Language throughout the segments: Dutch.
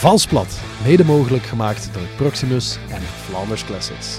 Valsplat, mede mogelijk gemaakt door Proximus en Flanders Classics.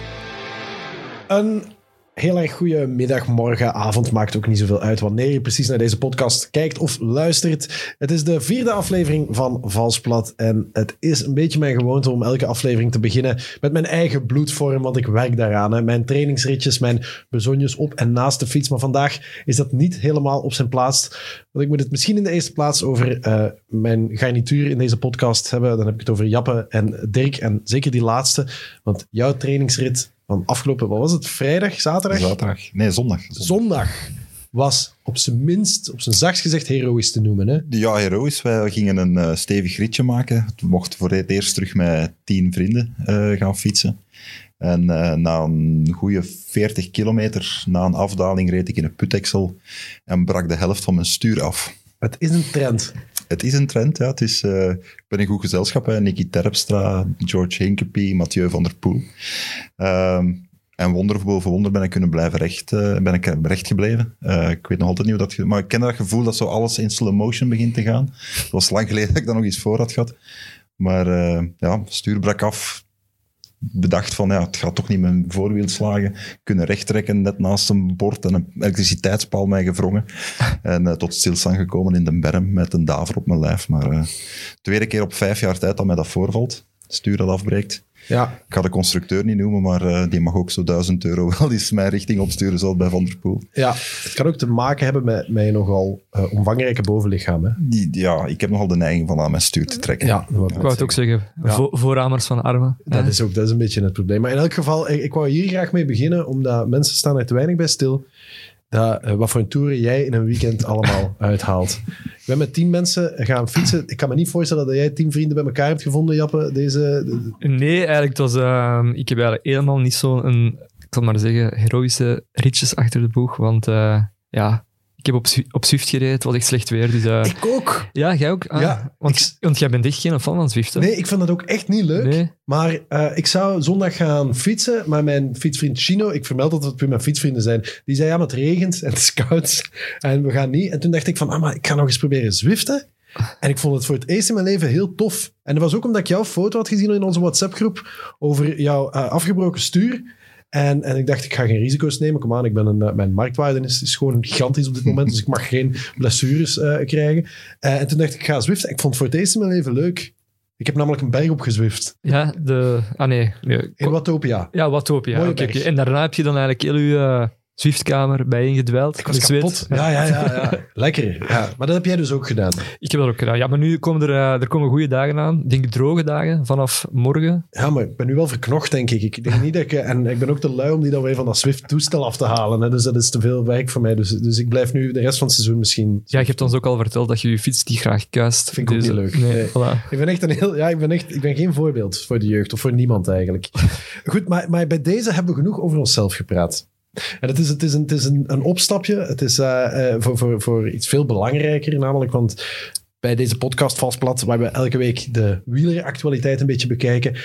Heel erg goede middag, morgen, avond, maakt ook niet zoveel uit wanneer je precies naar deze podcast kijkt of luistert. Het is de vierde aflevering van Valsplat en het is een beetje mijn gewoonte om elke aflevering te beginnen met mijn eigen bloedvorm, want ik werk daaraan. Hè. Mijn trainingsritjes, mijn bezonjes op en naast de fiets, maar vandaag is dat niet helemaal op zijn plaats. Want ik moet het misschien in de eerste plaats over eh, mijn garnituur in deze podcast hebben. Dan heb ik het over Jappe en Dirk en zeker die laatste, want jouw trainingsrit afgelopen, wat was het, vrijdag, zaterdag? Zaterdag. Nee, zondag. Zondag was op zijn minst, op zijn zachtst gezegd, heroïs te noemen. Hè? Ja, heroïs. Wij gingen een eh, stevig ritje maken. We mochten voor het eerst terug met tien vrienden eh, gaan fietsen. En eh, na een goede 40 kilometer, na een afdaling, reed ik in een puteksel en brak de helft van mijn stuur af. Het is een trend. Het is een trend, ja. Het is, eh, ik ben in goed gezelschap, hè. Nicky Terpstra, George Hinkepie, Mathieu van der Poel. Ehm, en wonder boven wonder ben ik kunnen blijven recht, eh, ben ik recht gebleven. Eh, ik weet nog altijd niet hoe dat... Maar ik ken dat gevoel dat zo alles in slow motion begint te gaan. Het was lang geleden dat ik dat nog eens voor had gehad. Maar ja, stuur brak af. Bedacht van, ja, het gaat toch niet mijn voorwiel slagen. Kunnen rechttrekken, net naast een bord en een elektriciteitspaal mij gevrongen. En eh, tot stilstand gekomen in de berm met een daver op mijn lijf. Maar eh, tweede keer op vijf jaar tijd dat mij dat voorvalt. Stuur dat afbreekt. Ja, Ik ga de constructeur niet noemen, maar eh, die mag ook zo duizend euro wel eens mijn richting opsturen, zoals bij Van der Poel. ja, het kan ook te maken hebben met mijn nogal eh, omvangrijke bovenlichaam. Hè? Die, ja, ik heb nogal de neiging van aan mijn stuur te trekken. Ja, dat ik wou het ook zeggen. Vo- voorramers van armen. Dat hè. is ook dat is een beetje het probleem. Maar in elk geval, ik, ik wou hier graag mee beginnen, omdat mensen staan er te weinig bij stil. Dat, eh, wat voor een toeren jij in een weekend allemaal uithaalt. Ik ben met tien mensen gaan fietsen. Ik kan me niet voorstellen dat jij tien vrienden bij elkaar hebt gevonden, Jappe. Deze, de- Nee, eigenlijk, het was, ehm, ik heb eigenlijk helemaal niet zo'n, ik zal maar zeggen, heroïsche ritjes achter de boeg. Want eh, ja, ik heb op, op Zwift gereden, het was echt slecht weer. Dus, eh, ik ook. ja, jij ook? Ah, Ja, want, ik- want jij bent echt geen fan van Zwift, hè? Nee, ik vind dat ook echt niet leuk. Nee. Maar eh, ik zou zondag gaan fietsen, maar mijn fietsvriend Chino, ik vermeld dat het puur mijn fietsvrienden zijn, die zei, ja, maar het regent en het is koud en we gaan niet. En toen dacht ik van, ah, maar ik ga nog eens proberen zwiften. En ik vond het voor het eerst in mijn leven heel tof. En dat was ook omdat ik jouw foto had gezien in onze WhatsApp-groep over jouw eh, afgebroken stuur. En, en ik dacht, ik ga geen risico's nemen. Kom aan, ik ben een, eh, mijn marktwaarde is, is gewoon gigantisch op dit moment, dus ik mag geen blessures eh, krijgen. Eh, en toen dacht ik, ik ga zwiften. Ik vond het voor het eerst in mijn leven leuk. Ik heb namelijk een berg opgezwift. Ja, de... Ah nee. nee. In Watopia. Ja, Watopia. Mooie Oké, berg. oké. En daarna heb je dan eigenlijk heel je eh, Zwiftkamer bijeen Ik was kapot. Ja, ja, ja, ja. Lekker. Ja. Maar dat heb jij dus ook gedaan. Ik heb dat ook gedaan. Ja, maar nu komen er, eh, er komen goede dagen aan. Ik denk droge dagen vanaf morgen. Ja, maar ik ben nu wel verknocht, denk ik. Ik denk niet dat ik... En ik ben ook te lui om die dan weer van dat Swift-toestel af te halen. Hè. Dus dat is te veel werk voor mij. Dus, dus ik blijf nu de rest van het seizoen misschien... Ja, je hebt ons ook al verteld dat je je fiets niet graag kuist. Vind ik ook Dus, niet leuk. Nee, Nee. voilà. Ik ben echt een heel... Ja, ik ben echt... Ik ben geen voorbeeld voor de jeugd. Of voor niemand eigenlijk. Goed, maar, maar bij deze hebben we genoeg over onszelf gepraat. En het is, het is, een, het is een, een opstapje. Het is eh, eh, voor, voor, voor iets veel belangrijker, namelijk, want bij deze podcast Valsplat, waar we elke week de wieleractualiteit een beetje bekijken,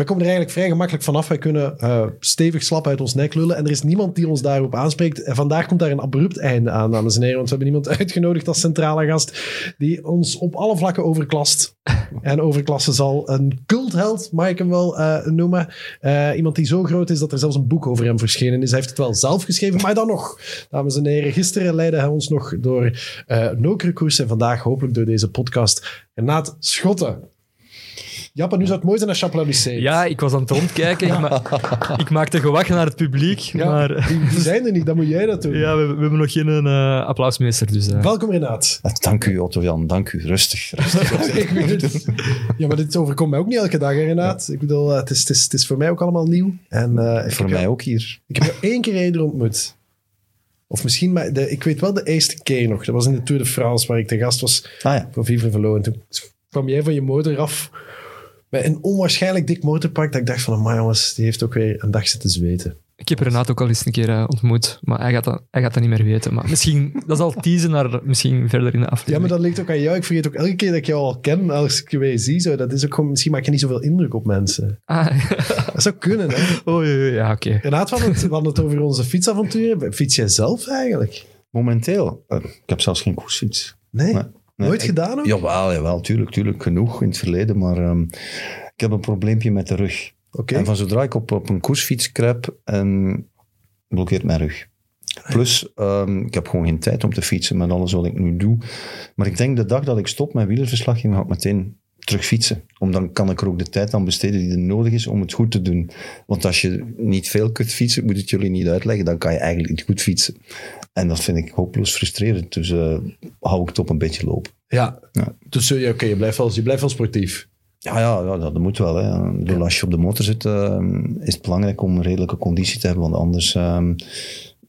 wij komen er eigenlijk vrij gemakkelijk vanaf. Wij kunnen eh, stevig slap uit ons nek lullen en er is niemand die ons daarop aanspreekt. En vandaag komt daar een abrupt einde aan, dames en heren, want we hebben iemand uitgenodigd als centrale gast die ons op alle vlakken overklast. En overklassen zal een cultheld, mag ik hem wel eh, noemen. Eh, iemand die zo groot is dat er zelfs een boek over hem verschenen is. Hij heeft het wel zelf geschreven, maar dan nog. Dames en heren, gisteren leidde hij ons nog door uh, Nokere en vandaag hopelijk door deze podcast. Renaat Schotten. Jappe, nu zou het mooi zijn als applaudisseert. Ja, ik was aan het rondkijken. Ik, ma ik maakte gewag naar het publiek. Ja, Maar die, die zijn er niet, dan moet jij dat doen. ja, we, we hebben nog geen eh, applausmeester. Dus, eh. Welkom Renaat. Dank u, Otto-Jan. Dank u. Rustig. rustig. Ik weet het. Ja, maar dit overkomt mij ook niet elke dag, hè, Renaat. Ik bedoel, eh, het, is, het, is, het is voor mij ook allemaal nieuw. En, uh, ik Voor mij jou, ook hier. Ik heb jou één keer eerder ontmoet. Of misschien, maar de, ik weet wel de eerste keer nog. Dat was in de Tour de France, waar ik te gast was Ah, ja. voor Vivre Velo. En toen kwam jij van je motor af met een onwaarschijnlijk dik motorpark. Dat ik dacht van, maar jongens, die heeft ook weer een dag zitten zweten. Ik heb Renaat ook al eens een keer uh, ontmoet, maar hij gaat, dat, hij gaat dat niet meer weten. Maar misschien, dat zal teasen naar misschien verder in de aflevering. Ja, maar dat ligt ook aan jou. Ik vergeet ook elke keer dat ik jou al ken, als ik je weer zie. Zo, dat is ook gewoon, misschien maak je niet zoveel indruk op mensen. Ah, dat zou kunnen, hè? Oh, ja, ja oké. Okay. Renaat, we hadden, het, we hadden het over onze fietsavonturen. Fiets jij zelf eigenlijk? Momenteel? Uh, ik heb zelfs geen koersfiets. Nee? nee? Nooit ik- gedaan ook? Jawel, jawel, tuurlijk, tuurlijk. Genoeg in het verleden. Maar ehm, ik heb een probleempje met de rug. En van zodra ik op, op een koersfiets kruip, blokkeert mijn rug. Plus, ehm, ik heb gewoon geen tijd om te fietsen met alles wat ik nu doe. Maar ik denk de dag dat ik stop met wielerverslaggeving, ga ik meteen terug fietsen. Om dan kan ik er ook de tijd aan besteden die er nodig is om het goed te doen. Want als je niet veel kunt fietsen, moet het jullie niet uitleggen, dan kan je eigenlijk niet goed fietsen. En dat vind ik hopeloos frustrerend. Dus eh, hou ik het op een beetje lopen. Ja. Ja. Dus ja, oké, je, blijft wel, je blijft wel sportief. Ja, ja, ja dat moet wel. Hè. Bedoel, Als je op de motor zit, eh, is het belangrijk om een redelijke conditie te hebben. Want anders eh,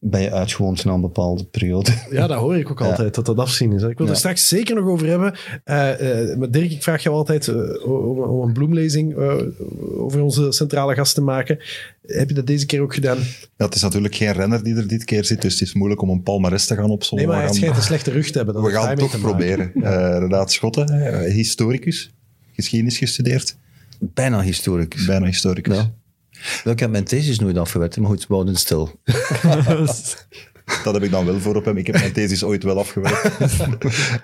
ben je uitgewoond na een bepaalde periode. Ja, dat hoor ik ook Ja. altijd, dat dat afzien is. hè. Ik wil Ja. er straks zeker nog over hebben. Eh, eh, maar Dirk, ik vraag jou altijd eh, om, om een bloemlezing eh, over onze centrale gast te maken. Heb je dat deze keer ook gedaan? Ja, het is natuurlijk geen renner die er dit keer zit, dus het is moeilijk om een palmares te gaan Nee, opzommen. maar hij we gaan, schijnt een slechte rug te hebben. Dat we gaan het toch proberen. Eh Renaat Schotten, historicus, geschiedenis gestudeerd, Bijna historicus. bijna historicus. Ja. Wel, Ik heb mijn thesis nooit afgewerkt, maar goed, we houden stil. Dat heb ik dan wel voor op hem. Ik heb mijn thesis ooit wel afgewerkt.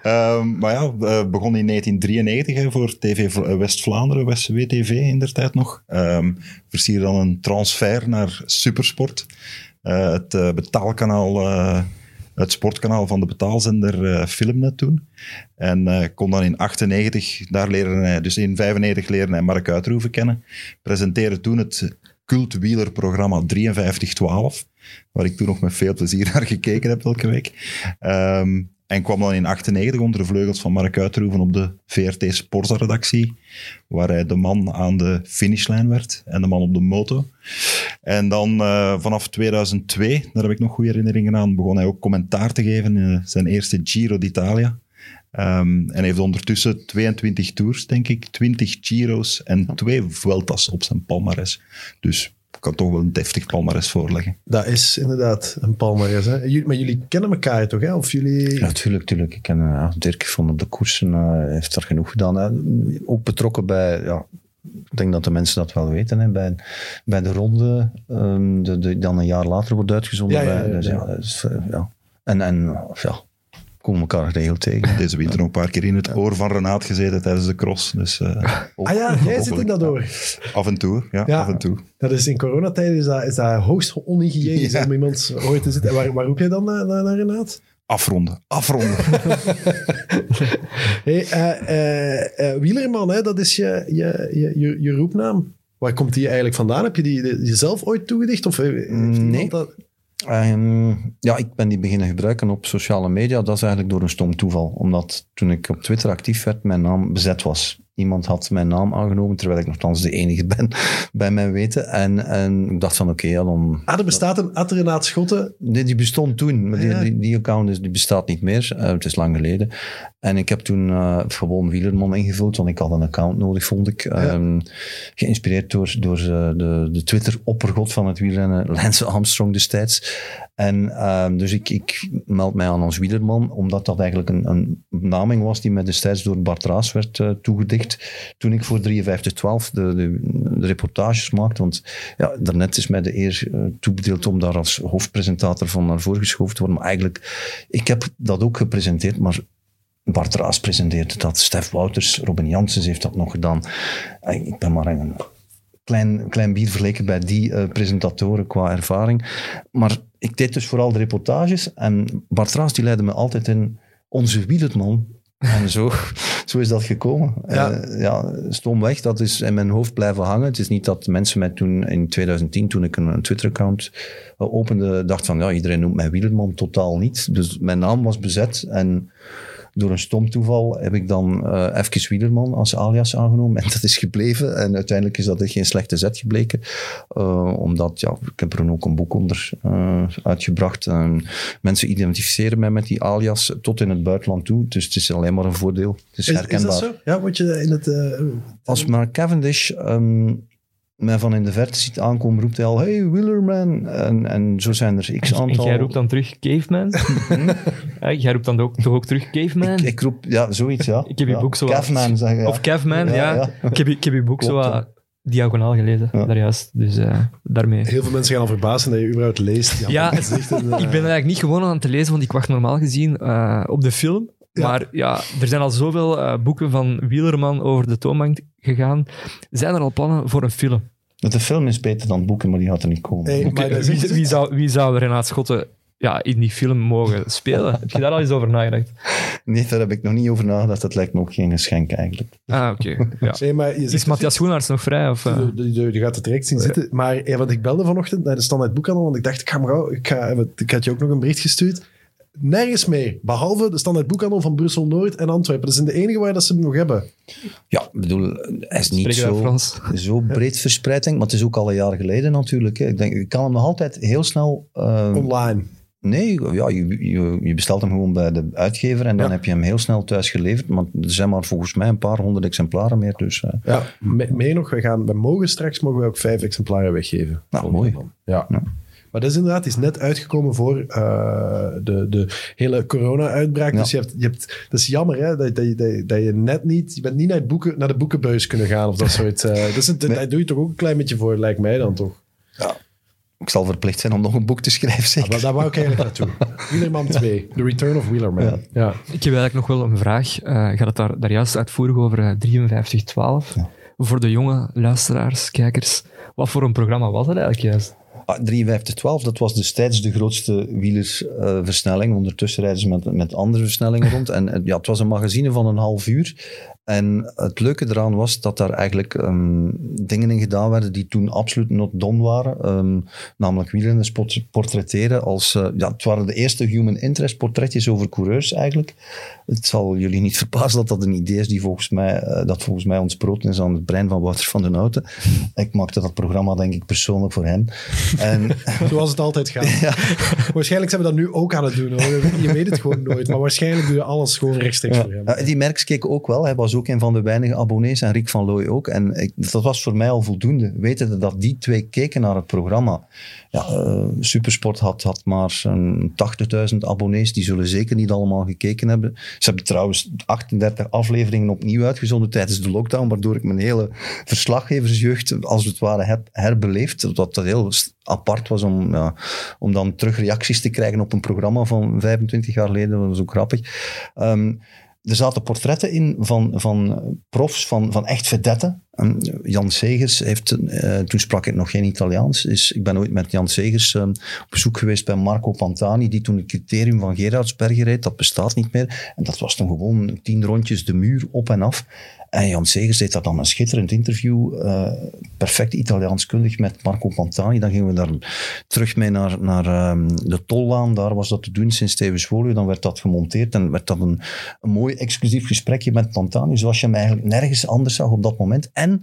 Ehm, maar ja, begon in 1993 hè, voor TV eh, West-Vlaanderen, West WTV in der tijd nog. Ehm versierde dan een transfer naar Supersport. Eh, het eh, betaalkanaal, het sportkanaal van de betaalzender Filmnet toen. En kon dan in 98, daar leren hij, dus in 95 leren hij Mark Uitroeven kennen. Presenteerde toen het cultwielerprogramma 5312 waar ik toen nog met veel plezier naar gekeken heb elke week. Ehm, en kwam dan in 98 onder de vleugels van Mark Uitroeven op de VRT Sportredactie, waar hij de man aan de finishlijn werd en de man op de moto. En dan eh, vanaf 2002, daar heb ik nog goede herinneringen aan, begon hij ook commentaar te geven in eh, zijn eerste Giro d'Italia. Ehm, en heeft ondertussen 22 tours, denk ik, 20 Giro's en twee Vueltas op zijn palmares. Dus ik kan toch wel een deftig palmares voorleggen. Dat is inderdaad een palmares. Hè? Jullie, maar jullie kennen elkaar toch? Hè? Of jullie... Ja, tuurlijk, tuurlijk. Ik ken eh, ja, Dirk van op de koersen, eh, heeft er genoeg gedaan. hè. Ook betrokken bij, ja, ik denk dat de mensen dat wel weten, hè, bij, bij de ronde, ehm, de, de, dan een jaar later wordt uitgezonden. Ja, ja, bij, ja, dus, ja. eh, ja. En, en ja, komen elkaar geregeld tegen. Deze winter nog een paar keer in het oor van Renaat gezeten tijdens de cross. Dus eh, Ah ja, jij zit in dat door. af en toe, ja, Ja. af en toe. Dat is in coronatijden is dat, is dat hoogst onhygiënisch Ja. om iemand ooit te zitten. En waar, waar roep jij dan naar, naar, naar Renaat? Afronden, afronden. Hey, eh, eh, Wielerman, hè, dat is je, je, je, je, je roepnaam. Waar komt die eigenlijk vandaan? Heb je die, die jezelf ooit toegedicht? Of heeft iemand Nee. dat- Ehm, ja, ik ben die beginnen gebruiken op sociale media. Dat is eigenlijk door een stom toeval. Omdat toen ik op Twitter actief werd, mijn naam bezet was. Iemand had mijn naam aangenomen, terwijl ik nogthans de enige ben, bij mijn weten. En, en ik dacht van, oké, ja, dan... Ah, er bestaat een Ad Renaat Schotten. Nee, die bestond toen, maar die, Ja. die, die account is, die bestaat niet meer. Eh, het is lang geleden. En ik heb toen eh, gewoon Wielerman ingevuld, want ik had een account nodig, vond ik. Ehm, geïnspireerd door, door eh, de, de Twitter-oppergod van het wielrennen, Lance Armstrong destijds. En ehm, dus ik, ik meld mij aan als wielerman, omdat dat eigenlijk een, een benaming was die mij destijds door Bart Raas werd eh, toegedicht. Toen ik voor 5312 de, de, reportages maakte. Want ja, daarnet is mij de eer eh, toebedeeld om daar als hoofdpresentator van naar voren geschoven te worden. Maar eigenlijk, ik heb dat ook gepresenteerd, maar Bart Raas presenteerde dat. Stef Wouters, Robin Janssens heeft dat nog gedaan. Ik ben maar een klein, klein bier vergeleken bij die eh, presentatoren qua ervaring. Maar ik deed dus vooral de reportages. En Bart Raas die leidde me altijd in onze wielerman. En zo, zo is dat gekomen. Ja. Eh, ja, stomweg, dat is in mijn hoofd blijven hangen. Het is niet dat mensen mij toen in 2010, toen ik een, Twitter-account eh, opende, dacht van ja, iedereen noemt mij wielerman. Totaal niet. Dus mijn naam was bezet en door een stom toeval heb ik dan eh even Wielerman als alias aangenomen. En dat is gebleven. En uiteindelijk is dat geen slechte zet gebleken. Eh, omdat, ja, ik heb er ook een boek onder eh, uitgebracht. En mensen identificeren mij met die alias tot in het buitenland toe. Dus het is alleen maar een voordeel. Het is, Is, is herkenbaar. dat zo? Ja, word je in het... eh, Als Mark Cavendish ehm, mij van in de verte ziet aankomen, roept hij al, hey, Wielerman. En, en zo zijn er x En aantal... jij roept dan terug Caveman? ja, jij roept dan ook, toch ook terug Caveman? ik, ik roep, ja, zoiets, ja. Ik heb je ja. boek zo Caveman, zeg je. Ja. Of Caveman, Ja, ja. ja. Ik, heb, je- ik heb je boek zo Klopt, wat diagonaal gelezen, Ja. daar juist. Dus eh, daarmee. heel veel mensen gaan al verbazen dat je überhaupt leest. Ja, het, ik ben er eigenlijk niet gewoon aan het lezen, want ik wacht normaal gezien eh, op de film. Ja. Maar ja, er zijn al zoveel eh, boeken van Wielerman over de toonbank gegaan. Zijn er al plannen voor een film? De film is beter dan boeken, maar die gaat er niet komen. Hey, maar wie, zou, wie zou Renaat Schotten ja, in die film mogen spelen? Heb je daar al eens over nagedacht? Nee, daar heb ik nog niet over nagedacht. Dat lijkt me ook geen geschenk eigenlijk. Ah, oké. Ja. Nee, maar je Is Matthias Schoenaerts nog vrij? Of, eh? Je, je, je gaat het direct zien zitten. Maar want ik belde vanochtend naar de standaard boekhandel, want ik dacht, ik ga hem. Ik, ga, ik had je ook nog een bericht gestuurd. Nergens mee, behalve de standaard boekhandel van Brussel-Noord en Antwerpen. Dat zijn de enige waar dat ze hem nog hebben. Ja, ik bedoel, hij is niet zo, zo breed verspreid, denk ik, maar het is ook al een jaar geleden natuurlijk. Hè. Ik denk, je kan hem nog altijd heel snel... eh, Online. nee, ja, je, je, je bestelt hem gewoon bij de uitgever en dan Ja. heb je hem heel snel thuis geleverd. Maar er zijn maar volgens mij een paar honderd exemplaren meer. Dus eh, Ja, me- mee nog. We, gaan, we mogen straks mogen we ook vijf exemplaren weggeven. Nou, mooi. Ja. Ja. Maar dat is inderdaad is net uitgekomen voor eh, de, de hele corona-uitbraak. Ja. Dus je hebt, je hebt, dat is jammer hè, dat, dat, je- dat, je- dat je net niet... Je bent niet naar, het boeken, naar de boekenbuis kunnen gaan of dat soort... eh dat is een, Nee. Daar doe je toch ook een klein beetje voor, lijkt mij dan toch. ik zal verplicht zijn om nog een boek te schrijven, Ja, zeker. maar daar wou ik eigenlijk naartoe. Wielerman 2. The Return of Wheelerman. Ja. Ja. Ik heb eigenlijk nog wel een vraag. Eh je had het daar, daar juist uitvoerig over eh, 5312. Ja. Voor de jonge luisteraars, kijkers. Wat voor een programma was dat eigenlijk juist? Ah, 5312, dat was destijds de grootste wielersversnelling. Ondertussen rijden ze met, met andere versnellingen rond. En ja, het was een magazine van een half uur. En het leuke eraan was dat daar eigenlijk ehm, dingen in gedaan werden die toen absoluut not done waren. Ehm, namelijk wielrenners port- portretteren als... eh, ja, het waren de eerste human interest portretjes over coureurs eigenlijk. Het zal jullie niet verbazen dat dat een idee is die volgens mij, eh, dat volgens mij ontsproten is aan het brein van Wouter van den Houten. Ik maakte dat programma denk ik persoonlijk voor hem. En Zoals het altijd gaat. Waarschijnlijk zijn we dat nu ook aan het doen. Hoor. Je weet het gewoon nooit. Maar waarschijnlijk doe je alles gewoon rechtstreeks voor hem. Ja, die Merks keek ook wel. Hij was ook een van de weinige abonnees en Rick van Looy ook. En dat was voor mij al voldoende. Wetende dat die twee keken naar het programma. Ja, eh, Supersport had, had maar een 80.000 abonnees. Die zullen zeker niet allemaal gekeken hebben. Ze hebben trouwens 38 afleveringen opnieuw uitgezonden tijdens de lockdown. Waardoor ik mijn hele verslaggeversjeugd als het ware heb herbeleefd. Dat dat heel apart was om, ja, om dan terug reacties te krijgen op een programma van 25 jaar geleden. Dat was ook grappig. Ehm, er zaten portretten in van, van profs, van, van echt vedetten. En Jan Segers heeft, eh, toen sprak ik nog geen Italiaans, ik ben ooit met Jan Segers eh, op bezoek geweest bij Marco Pantani, die toen het criterium van Gerardsbergen reed, dat bestaat niet meer. En dat was toen gewoon tien rondjes de muur op en af. En Jan Segers deed dat dan een schitterend interview, eh, perfect Italiaanskundig met Marco Pantani. Dan gingen we daar terug mee naar, naar ehm, de Tollaan, daar was dat te doen sinds Stevens Volio. Dan werd dat gemonteerd en werd dat een, een mooi exclusief gesprekje met Pantani, zoals je hem eigenlijk nergens anders zag op dat moment. En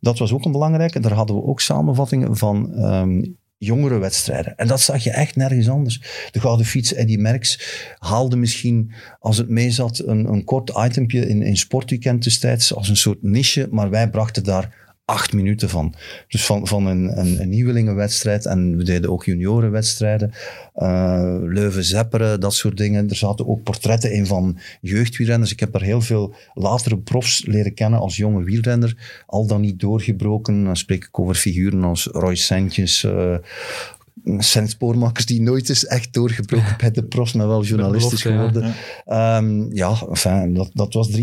dat was ook een belangrijke, daar hadden we ook samenvattingen van ehm, jongere wedstrijden. En dat zag je echt nergens anders. De Gouden Fiets, Eddy Merckx, haalde misschien, als het mee zat, een, een kort itempje in, in Sportweekend destijds, als een soort niche, maar wij brachten daar acht minuten van. Dus van, van een, een, een nieuwelingenwedstrijd en we deden ook juniorenwedstrijden, eh Leuven-Zepperen, dat soort dingen. Er zaten ook portretten in van jeugdwielrenners. Ik heb daar heel veel latere profs leren kennen als jonge wielrenner, al dan niet doorgebroken. Dan spreek ik over figuren als Roy Sentjes, eh Sent Spoormakers die nooit is echt doorgebroken bij de profs, maar wel journalistisch ja. geworden. Ehm, ja, enfin, dat, dat was 53-12.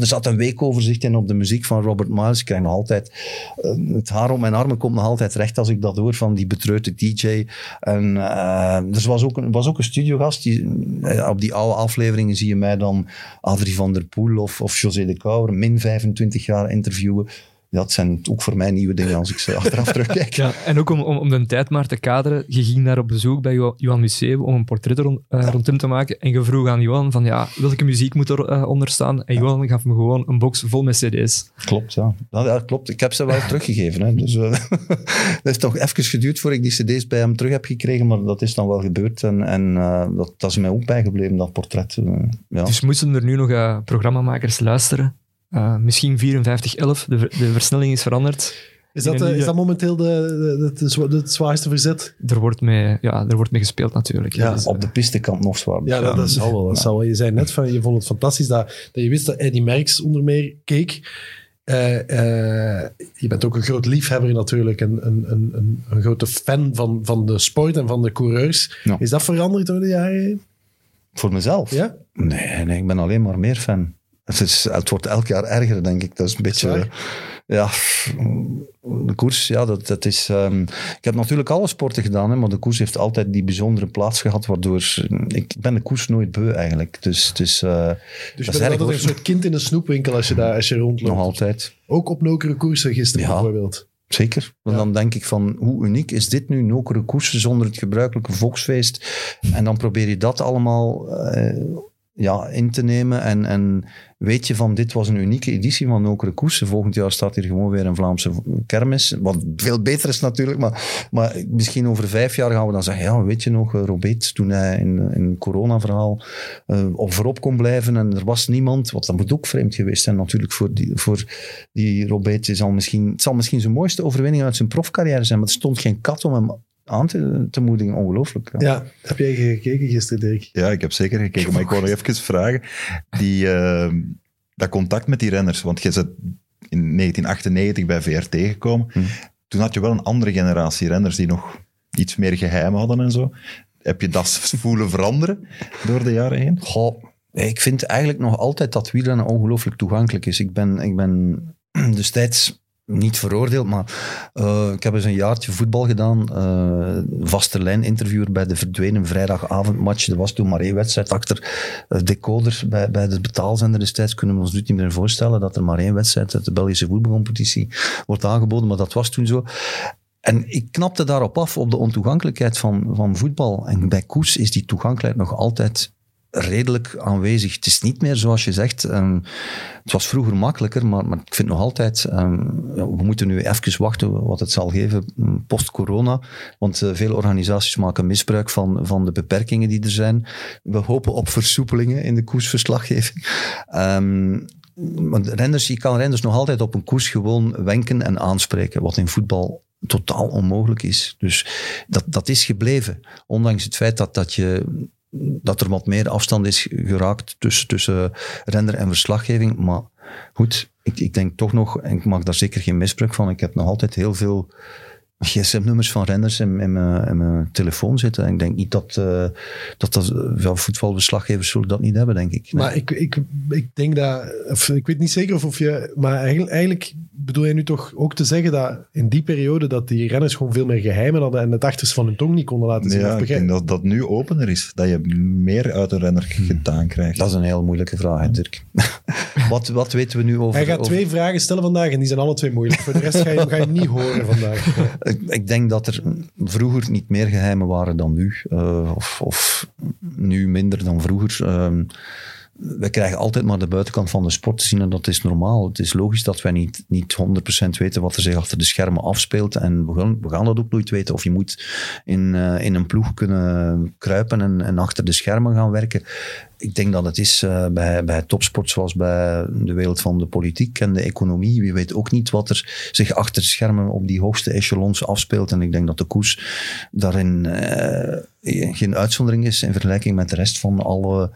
Er zat een weekoverzicht in op de muziek van Robert Miles. Ik krijg nog altijd... eh, het haar om mijn armen komt nog altijd recht als ik dat hoor van die betreurde DJ. En eh, er was ook, een, was ook een studiogast. Die, eh, op die oude afleveringen zie je mij dan Adrie van der Poel of, of José de Kouwer min 25 jaar interviewen. Dat zijn ook voor mij nieuwe dingen als ik ze achteraf terugkijk. Ja, en ook om, om, om de tijd maar te kaderen, je ging daar op bezoek bij Jo- Johan Museeuw om een portret rond, eh, rond hem te maken. En je vroeg aan Johan van, ja, welke muziek moet er eh, onder staan? En Johan gaf me gewoon een box vol met cd's. Klopt, ja. Ja, ja, klopt. Ik heb ze wel teruggegeven. Hè. Dus, eh, het heeft toch even geduurd voor ik die cd's bij hem terug heb gekregen, maar dat is dan wel gebeurd. En, en eh, dat, dat is mij ook bijgebleven, dat portret. eh, ja. Dus moesten er nu nog eh, programmamakers luisteren? Eh, misschien 5411, de, de versnelling is veranderd. Is dat, eh, is dat momenteel de, de, de, de zwa- de zwaarste verzet? Er wordt mee, ja, er wordt mee gespeeld natuurlijk. Ja, Dus, Op de pistekant nog zwaar. Ja, dat, dat zal wel. Dat zal wel. Je zei net van, je vond het fantastisch dat, dat je wist dat Eddie Merckx onder meer keek. Eh, eh, je bent ook een groot liefhebber natuurlijk, een, een, een, een, een grote fan van, van de sport en van de coureurs. Ja. Is dat veranderd door de jaren heen? Voor mezelf? Ja? Nee, nee, ik ben alleen maar meer fan. Het, is, het wordt elk jaar erger, denk ik. Dat is een beetje... Ja, de koers, ja, dat, dat is... ehm, ik heb natuurlijk alle sporten gedaan, hè, maar de koers heeft altijd die bijzondere plaats gehad, waardoor... Ik ben de koers nooit beu, eigenlijk. Dus het is... eh, Dus dat je is bent altijd hoor. een soort kind in een snoepwinkel als je, daar, als je rondloopt. Nog altijd. Ook op nokere koersen gisteren Ja. bijvoorbeeld. Zeker. Want Ja. dan denk ik van, hoe uniek is dit nu? Nokere koersen zonder het gebruikelijke volksfeest. En dan probeer je dat allemaal eh, ja, in te nemen. En, en weet je van, dit was een unieke editie van Nokere koersen. Volgend jaar staat hier gewoon weer een Vlaamse kermis. Wat veel beter is natuurlijk. Maar, maar misschien over vijf jaar gaan we dan zeggen, ja, weet je nog, eh, Robert, toen hij in, een corona-verhaal eh, op voorop kon blijven en er was niemand. Want dat moet ook vreemd geweest zijn natuurlijk voor die, voor die. Is al misschien, het zal misschien zijn mooiste overwinning uit zijn profcarrière zijn, maar er stond geen kat om hem aan te, te moedigen. Ongelooflijk. Ja. Ja, heb jij gekeken gisteren, Dirk? Ja, ik heb zeker gekeken, maar ik wou nog even vragen. Die, eh, dat contact met die renners, want je zit in 1998 bij VRT gekomen. Hm. Toen had je wel een andere generatie renners die nog iets meer geheim hadden en zo. Heb je dat voelen veranderen door de jaren heen? Goh, ik vind eigenlijk nog altijd dat wielrennen ongelooflijk toegankelijk is. Ik ben, ik ben destijds niet veroordeeld, maar eh, ik heb eens een jaartje voetbal gedaan. eh vaste lijn interviewer bij de verdwenen vrijdagavondmatch. Er was toen maar één wedstrijd achter eh, decoder bij, bij de betaalzender destijds. Kunnen we ons nu niet meer voorstellen dat er maar één wedstrijd uit de Belgische voetbalcompetitie wordt aangeboden, maar dat was toen zo. En ik knapte daarop af, op de ontoegankelijkheid van, van voetbal. En bij koers is die toegankelijkheid nog altijd redelijk aanwezig. Het is niet meer zoals je zegt. ehm, het was vroeger makkelijker, maar, maar ik vind nog altijd. ehm, we moeten nu even wachten wat het zal geven mm, post-corona. Want eh, veel organisaties maken misbruik van, van de beperkingen die er zijn. We hopen op versoepelingen in de koersverslaggeving. Ehm, want renners, je kan renners nog altijd op een koers gewoon wenken en aanspreken, wat in voetbal totaal onmogelijk is. Dus dat, dat is gebleven. Ondanks het feit dat, dat, je, dat er wat meer afstand is geraakt tussen, tussen renner en verslaggeving. Maar goed, ik, ik denk toch nog, en ik maak daar zeker geen misbruik van, ik heb nog altijd heel veel gsm-nummers van renners in, in, mijn, in mijn telefoon zitten. En ik denk niet dat, eh, dat, dat ja, voetbalverslaggevers zullen dat niet hebben, denk ik. Nee. Maar ik, ik, ik denk dat, of, ik weet niet zeker of, of je, maar eigenlijk, eigenlijk bedoel jij nu toch ook te zeggen dat in die periode dat die renners gewoon veel meer geheimen hadden en het achterste van hun tong niet konden laten zien? Ja, ik denk dat dat nu opener is. Dat je meer uit een renner gedaan krijgt. Dat is een heel moeilijke vraag, hè, Dirk. wat, wat weten we nu over... Hij gaat over- twee vragen stellen vandaag en die zijn alle twee moeilijk. Voor de rest ga je, ga je hem niet horen vandaag. Ik, ik denk dat er vroeger niet meer geheimen waren dan nu. eh, of, of nu minder dan vroeger. Ehm, wij krijgen altijd maar de buitenkant van de sport te zien en dat is normaal. Het is logisch dat wij niet, niet 100% weten wat er zich achter de schermen afspeelt. En we gaan, we gaan dat ook nooit weten. Of je moet in, eh, in een ploeg kunnen kruipen en, en achter de schermen gaan werken. Ik denk dat het is eh, bij, bij topsport zoals bij de wereld van de politiek en de economie. Wie weet ook niet wat er zich achter de schermen op die hoogste echelons afspeelt. En ik denk dat de koers daarin eh, geen uitzondering is in vergelijking met de rest van alle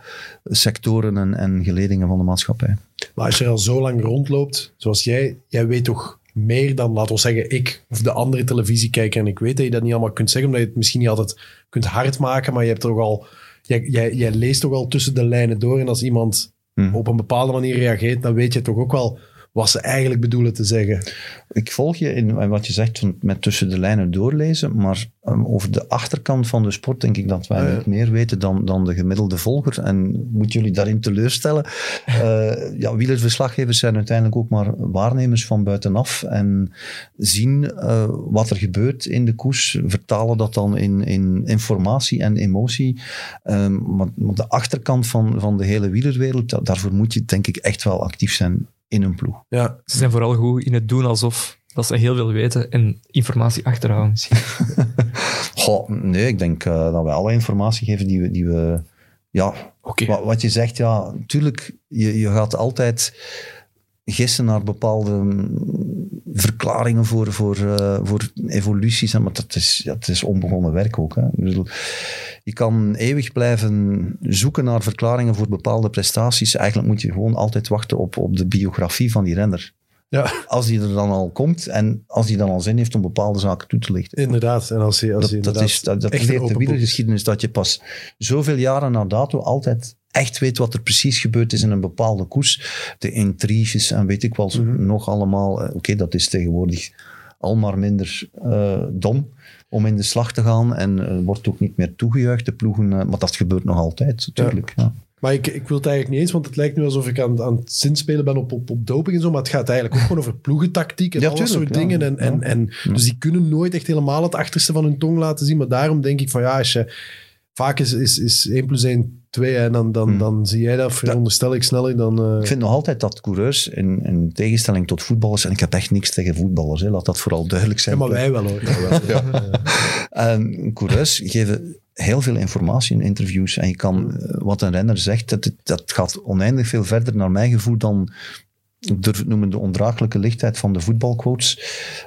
sectoren en, en geledingen van de maatschappij. Maar als je al zo lang rondloopt, zoals jij, jij weet toch meer dan, laten we zeggen, ik of de andere televisiekijker. En ik weet dat je dat niet allemaal kunt zeggen, omdat je het misschien niet altijd kunt hard maken, maar je hebt toch al, jij, jij, jij leest toch al tussen de lijnen door. En als iemand Hmm. op een bepaalde manier reageert, dan weet je toch ook wel wat ze eigenlijk bedoelen te zeggen. Ik volg je in wat je zegt van met tussen de lijnen doorlezen, maar um, over de achterkant van de sport denk ik dat wij Ah, niet meer weten dan, dan de gemiddelde volger. En moet jullie daarin teleurstellen. Eh ja, wielerverslaggevers zijn uiteindelijk ook maar waarnemers van buitenaf en zien eh, wat er gebeurt in de koers, vertalen dat dan in, in informatie en emotie. Ehm, maar, maar de achterkant van, van de hele wielerwereld, da- daarvoor moet je denk ik echt wel actief zijn in een ploeg. Ja, Ze zijn vooral goed in het doen alsof dat ze heel veel weten en informatie achterhouden misschien. Goh, nee, ik denk eh, dat we alle informatie geven die we... Die we ja, Oké. wat, wat je zegt, ja, natuurlijk, je, je gaat altijd gissen naar bepaalde mm, verklaringen voor, voor, eh, voor evoluties, maar dat is, ja, het is onbegonnen werk ook. Hè. Bedoel, je kan eeuwig blijven zoeken naar verklaringen voor bepaalde prestaties. Eigenlijk moet je gewoon altijd wachten op, op de biografie van die renner. Ja, als die er dan al komt en als die dan al zin heeft om bepaalde zaken toe te lichten. inderdaad. En als je, als Dat, dat, is, dat, dat leert de wielergeschiedenis, dat je pas zoveel jaren na dato altijd echt weet wat er precies gebeurd is in een bepaalde koers. De intriges en weet ik wel Mhm. nog allemaal. Eh, Oké, dat is tegenwoordig al maar minder eh, dom om in de slag te gaan en eh, wordt ook niet meer toegejuicht, de ploegen. maar dat gebeurt nog altijd, natuurlijk. Ja. Maar ik, ik wil het eigenlijk niet eens, want het lijkt nu alsof ik aan, aan het zinspelen ben op, op, op doping en zo. Maar het gaat eigenlijk ook gewoon over ploegentactiek en Ja, al dat soort ja. dingen. En, en, Ja. en, Dus die kunnen nooit echt helemaal het achterste van hun tong laten zien. Maar daarom denk ik van ja, als je, vaak is, is, is 1 plus 1 2 en dan, dan, Hmm. dan zie jij dat, veronderstel ik sneller dan... eh, Ik vind nog altijd dat coureurs, in, in tegenstelling tot voetballers, en ik heb echt niks tegen voetballers, hè, laat dat vooral duidelijk ja, zijn. maar wij wel hoor. Ja. En coureurs geven heel veel informatie in interviews. En je kan, eh, wat een renner zegt, dat, dat gaat oneindig veel verder naar mijn gevoel dan, ik durf het noemen, de ondraaglijke lichtheid van de voetbalquotes.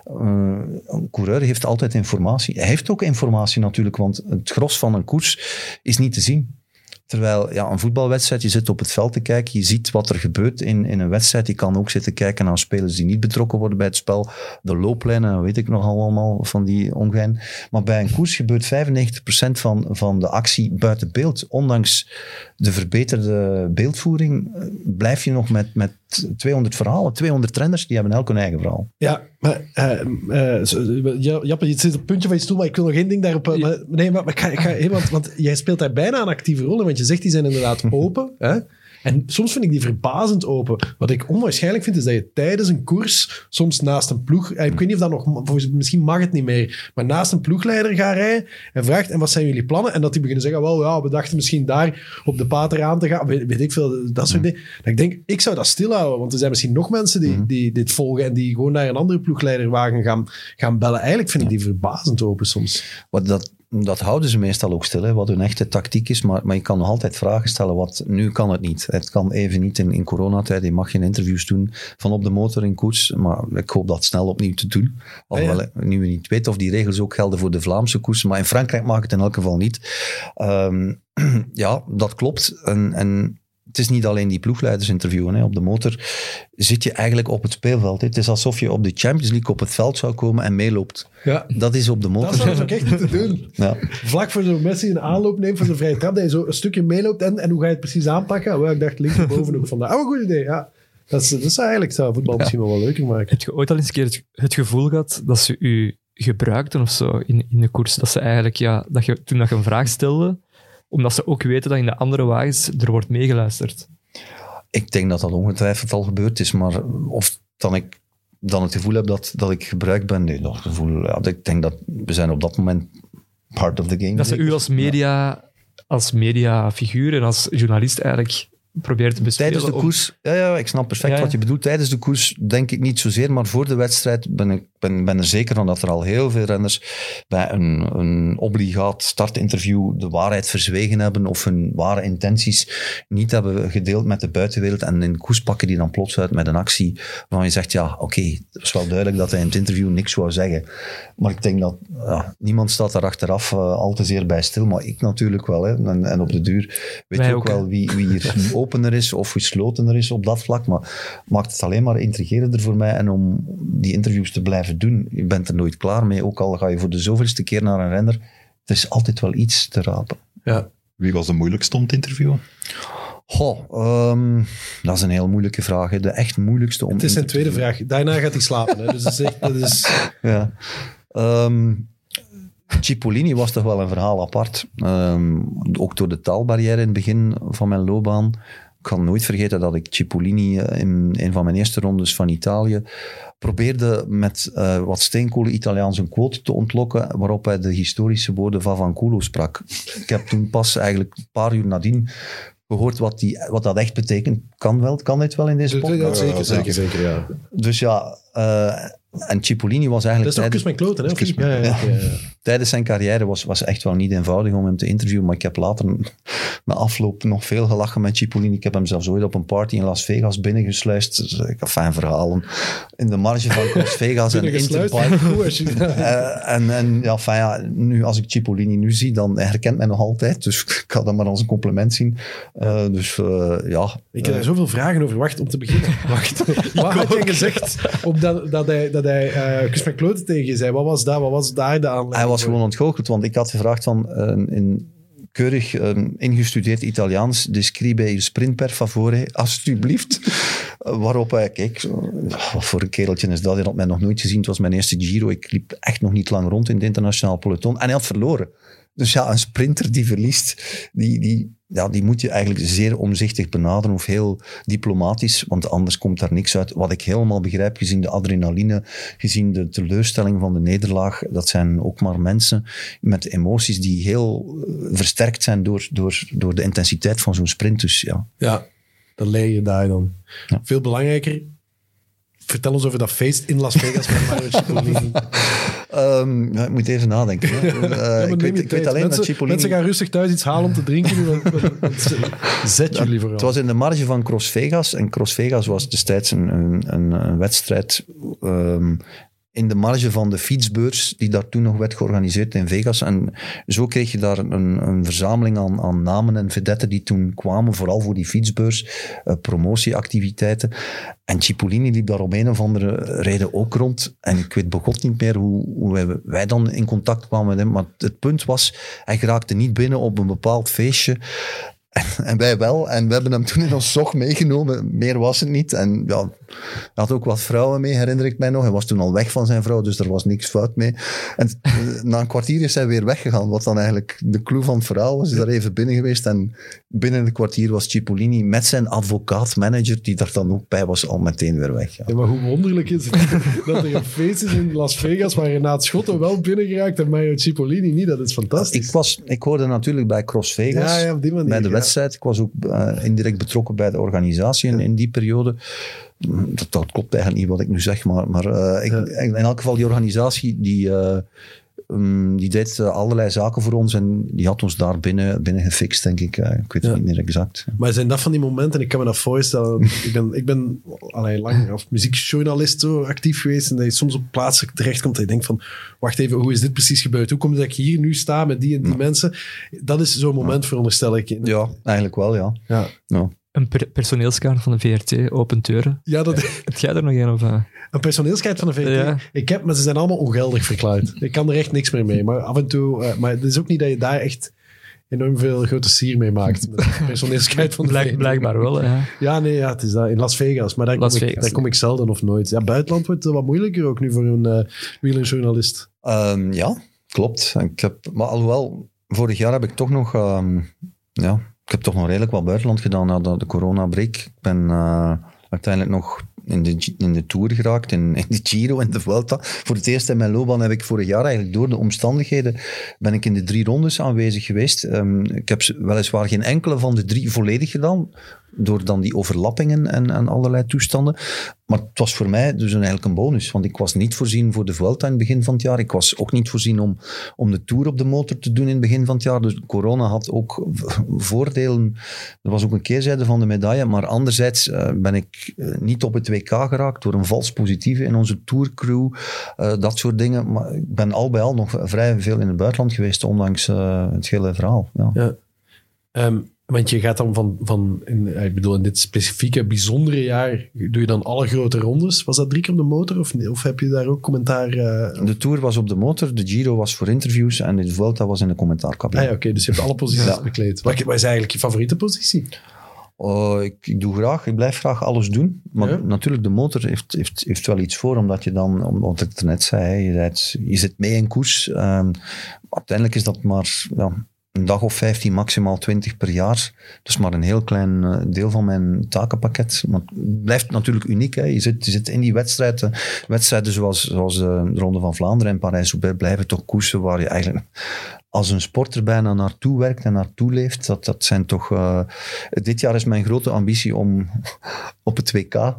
Eh, een coureur heeft altijd informatie. Hij heeft ook informatie natuurlijk, want het gros van een koers is niet te zien. Terwijl ja, een voetbalwedstrijd, je zit op het veld te kijken, je ziet wat er gebeurt in, in een wedstrijd. Je kan ook zitten kijken naar spelers die niet betrokken worden bij het spel. De looplijnen, weet ik nog allemaal van die ongein. Maar bij een koers gebeurt 95% van, van de actie buiten beeld. Ondanks de verbeterde beeldvoering eh, blijf je nog met, met 200 verhalen. 200 trainers, die hebben elk hun eigen verhaal. Ja, maar ja, Jappe, je zit op het puntje van je stoel, maar ik wil nog één ding daarop. eh, Maar, nee, maar, maar ik ga, ik ga, hé, want, want jij speelt daar bijna een actieve rol in, want je zegt die zijn inderdaad open. Hè? En soms vind ik die verbazend open. Wat ik onwaarschijnlijk vind, is dat je tijdens een koers soms naast een ploeg... eh, Ik weet niet of dat nog... Misschien mag het niet meer. Maar naast een ploegleider gaat rijden en vraagt, en wat zijn jullie plannen? En dat die beginnen zeggen, wel ja, we dachten misschien daar op de pater aan te gaan. Weet, weet ik veel, dat soort dingen. Dat ik denk, ik zou dat stilhouden, want er zijn misschien nog mensen die, die dit volgen en die gewoon naar een andere ploegleiderwagen gaan, gaan bellen. Eigenlijk vind ik die verbazend open soms. Wat dat, dat houden ze meestal ook stil, hè, wat hun echte tactiek is. Maar, maar je kan nog altijd vragen stellen. Wat, nu kan het niet. Het kan even niet in, in coronatijd. Je mag geen interviews doen van op de motor in koers. Maar ik hoop dat snel opnieuw te doen. Alhoewel ik nu niet weet of die regels ook gelden voor de Vlaamse koers. Maar in Frankrijk mag het in elk geval niet. Ehm, ja, dat klopt. En, en het is niet alleen die ploegleiders interviewen. Hè. Op de motor zit je eigenlijk op het speelveld. hè. Het is alsof je op de Champions League op het veld zou komen en meeloopt. Ja. Dat is op de Dat motor. zou ook echt moeten doen. Ja. Vlak voor zo'n Messi een aanloop neemt voor zijn vrije trap, dat je zo een stukje meeloopt en, en hoe ga je het precies aanpakken? Wel, ik dacht linkerboven ook van, oh, een goed idee, ja. Dat is, dat is eigenlijk, zou voetbal misschien wel wel leuker maken. Heb je ooit al eens een keer het, het gevoel gehad dat ze u gebruikten of zo in, in de koers? Dat ze eigenlijk, ja, dat je, toen dat je een vraag stelde, omdat ze ook weten dat in de andere wagens er wordt meegeluisterd. Ik denk dat dat ongetwijfeld al gebeurd is, maar of dan ik dan het gevoel heb dat, dat ik gebruikt ben, nee, dat gevoel, ja, ik denk dat we zijn op dat moment part of the game. Dat ze u als media, als mediafiguur en als journalist eigenlijk te bespelen. Tijdens de om- koers, ja, ja, ik snap perfect Ja, ja. wat je bedoelt. Tijdens de koers denk ik niet zozeer, maar voor de wedstrijd ben ik ben, ben er zeker van dat er al heel veel renners bij een, een obligaat startinterview de waarheid verzwegen hebben of hun ware intenties niet hebben gedeeld met de buitenwereld. En in koers pakken die dan plots uit met een actie waarvan je zegt, ja, oké, het was wel duidelijk dat hij in het interview niks wou zeggen. Maar ik denk dat ja, niemand staat daar achteraf eh, al te zeer bij stil, maar ik natuurlijk wel. Hè. En, en op de duur weet Wij je ook, ook, wel wie, wie hier opener is of geslotener is op dat vlak. Maar maakt het alleen maar intrigerender voor mij. En om die interviews te blijven doen, je bent er nooit klaar mee. Ook al ga je voor de zoveelste keer naar een renner, er is altijd wel iets te rapen. Ja. Wie was de moeilijkste om te interviewen? Goh, ehm, dat is een heel moeilijke vraag. hè. De echt moeilijkste om Het is zijn tweede vraag. Daarna gaat hij slapen. Hè. Dus dat is echt, dat is, Ja. Ehm, Cipollini was toch wel een verhaal apart. Ehm, ook door de taalbarrière in het begin van mijn loopbaan. Ik kan nooit vergeten dat ik Cipollini eh, in een van mijn eerste rondes van Italië probeerde met eh, wat steenkolen Italiaans een quote te ontlokken, waarop hij de historische woorden Vavanculo sprak. Ik heb toen pas eigenlijk een paar uur nadien gehoord wat, die, wat dat echt betekent. Kan wel, kan dit wel in deze podcast? ja, zeker, zeker, zeker, ja. Dus ja, eh, En Cipollini was Dat eigenlijk is toch tijdens, mijn kloten, hè? Ja, ja, ja, tijdens zijn carrière was, was echt wel niet eenvoudig om hem te interviewen. Maar ik heb later na afloop nog veel gelachen met Cipollini. Ik heb hem zelfs ooit op een party in Las Vegas binnengesluist. Dus ik heb fijn verhalen. In de marge van Las Vegas en. Interpark. Eh, en en ja, fijn, ja, nu, als ik Cipollini nu zie, dan herkent mij nog altijd. Dus ik kan dat maar als een compliment zien. Eh, dus eh, ja. Ik heb er zoveel vragen over. Wacht, om te beginnen. Wacht. Wat had je gezegd op dat, dat hij, dat hij Kus mijn kloten tegen je zei? Wat was dat? Wat was daar de aanleiding Hij was voor? gewoon ontgoocheld, want ik had gevraagd van een in keurig eh, ingestudeerd Italiaans, describe il sprint per favore, alsjeblieft. Eh, Waarop hij, kijk, wat voor een kereltje is dat? Hij had mij nog nooit gezien. Het was mijn eerste Giro. Ik liep echt nog niet lang rond in het internationaal peloton. En hij had verloren. Dus ja, een sprinter die verliest, die, die, ja, die moet je eigenlijk zeer omzichtig benaderen of heel diplomatisch, want anders komt daar niks uit. Wat ik helemaal begrijp, gezien de adrenaline, gezien de teleurstelling van de nederlaag, dat zijn ook maar mensen met emoties die heel eh, versterkt zijn door, door, door de intensiteit van zo'n sprint. Dus ja, Ja, dan leer je daar dan. Ja. Veel belangrijker. Vertel ons over dat feest in Las Vegas met Mario Cipollini. Ehm, ja, ik moet even nadenken. Eh, Ja, ik, weet, ik weet alleen mensen, dat Cipollini... Mensen gaan rustig thuis iets halen om te drinken. want- want- Zet jullie vooral. Het was in de marge van Cross Vegas. En Cross Vegas was destijds een, een, een, een wedstrijd ehm, in de marge van de fietsbeurs, die daar toen nog werd georganiseerd in Vegas. En zo kreeg je daar een, een verzameling aan, aan namen en vedetten die toen kwamen, vooral voor die fietsbeurs, eh, promotieactiviteiten. En Cipollini liep daar op een of andere reden ook rond. En ik weet begot niet meer hoe, hoe wij, dan in contact kwamen met hem. Maar het punt was, hij geraakte niet binnen op een bepaald feestje. En, wij wel. En we hebben hem toen in ons zog meegenomen. Meer was het niet. En ja, hij had ook wat vrouwen mee, herinner ik mij nog. Hij was toen al weg van zijn vrouw, dus er was niks fout mee. En eh, na een kwartier is hij weer weggegaan. Wat dan eigenlijk de clue van het verhaal was. Hij is daar even binnen geweest. En binnen een kwartier was Cipollini met zijn advocaat-manager, die daar dan ook bij was, al meteen weer weg. Ja. Ja, maar hoe wonderlijk is het dat er een feest is in Las Vegas waar Renaat Schotten wel binnengeraakt en Mario Cipollini niet. Dat is fantastisch. Ik, was, ik hoorde natuurlijk bij Cross Vegas. Ja, ja, op die manier, bij de. Wedstrijd. Ik was ook eh, indirect betrokken bij de organisatie in, in die periode. Dat, dat klopt eigenlijk niet wat ik nu zeg, maar, maar eh, ik, in elk geval die organisatie die, eh, um, die deed eh, allerlei zaken voor ons en die had ons daar binnen, binnen gefixt, denk ik. Eh, ik weet Ja. het niet meer exact. Maar zijn dat van die momenten, ik kan me dat voorstellen. ik ben, ik ben allee, lang als muziekjournalist zo actief geweest en dat je soms op plaatsen terechtkomt en je denkt van, wacht even, hoe is dit precies gebeurd? Hoe komt het dat ik hier nu sta met die en die mensen? Dat is zo'n moment, veronderstel ik. Ja, eigenlijk wel, ja. ja. Een per- personeelskaart van de VRT, open deuren. Ja, dat, Heb jij er nog een? Of, eh? een personeelskaart van de VRT. Ja. Ik heb, maar ze zijn allemaal ongeldig verklaard. Ik kan er echt niks meer mee. Maar af en toe, eh, maar het is ook niet dat je daar echt enorm veel grote sier mee maakt. Met een personeelskaart van de Blijk- VRT. blijkbaar wel, ja. Ja, nee, ja, het is dat. In Las Vegas. Maar daar, Las kom, ik, kom ik zelden of nooit. Ja, buitenland wordt het wat moeilijker ook nu voor een uh, wielerjournalist. Ehm, ja, klopt. Ik heb, maar alhoewel, vorig jaar heb ik toch nog, ehm, ja, ik heb toch nog redelijk wat buitenland gedaan na de, de corona-break. Ik ben eh, uiteindelijk nog in de, Tour geraakt, in, de Giro en de Vuelta. Voor het eerst in mijn loopbaan heb ik vorig jaar eigenlijk door de omstandigheden ben ik in de drie rondes aanwezig geweest. Ehm, ik heb weliswaar geen enkele van de drie volledig gedaan, door dan die overlappingen en, en allerlei toestanden. Maar het was voor mij dus een, eigenlijk een bonus, want ik was niet voorzien voor de Vuelta in het begin van het jaar. Ik was ook niet voorzien om, om de Tour op de motor te doen in het begin van het jaar. Dus corona had ook voordelen. Er was ook een keerzijde van de medaille. Maar anderzijds eh, ben ik eh, niet op het WK geraakt door een vals positieve in onze tourcrew. eh dat soort dingen. Maar ik ben al bij al nog vrij veel in het buitenland geweest, ondanks het hele verhaal. Ja. Ja. Ehm, want je gaat dan van, van in, ik bedoel, in dit specifieke, bijzondere jaar, doe je dan alle grote rondes. Was dat drie keer op de motor of, niet? of heb je daar ook commentaar? eh, De Tour was op de motor, de Giro was voor interviews en de Vuelta was in de commentaarcabine. Ah ja, oké, dus je hebt alle posities Ja. bekleed. Wat, wat is eigenlijk je favoriete positie? Oh, ik, ik doe graag, ik blijf graag alles doen. Maar Ja. natuurlijk, de motor heeft, heeft, heeft wel iets voor, omdat je dan, om- wat ik net zei, je, rijdt- je zit mee in koers. Ehm, uiteindelijk is dat maar ja, een dag of 15, maximaal 20 per jaar. Dat is maar een heel klein eh, deel van mijn takenpakket. Maar het blijft natuurlijk uniek. Hè. Je, zit, je zit in die wedstrijden. Wedstrijden zoals, zoals eh, de Ronde van Vlaanderen en Parijs-Roubaix blijven toch koersen waar je eigenlijk als een sporter bijna naartoe werkt en naartoe leeft. Dat, dat zijn toch... eh, dit jaar is mijn grote ambitie om op het WK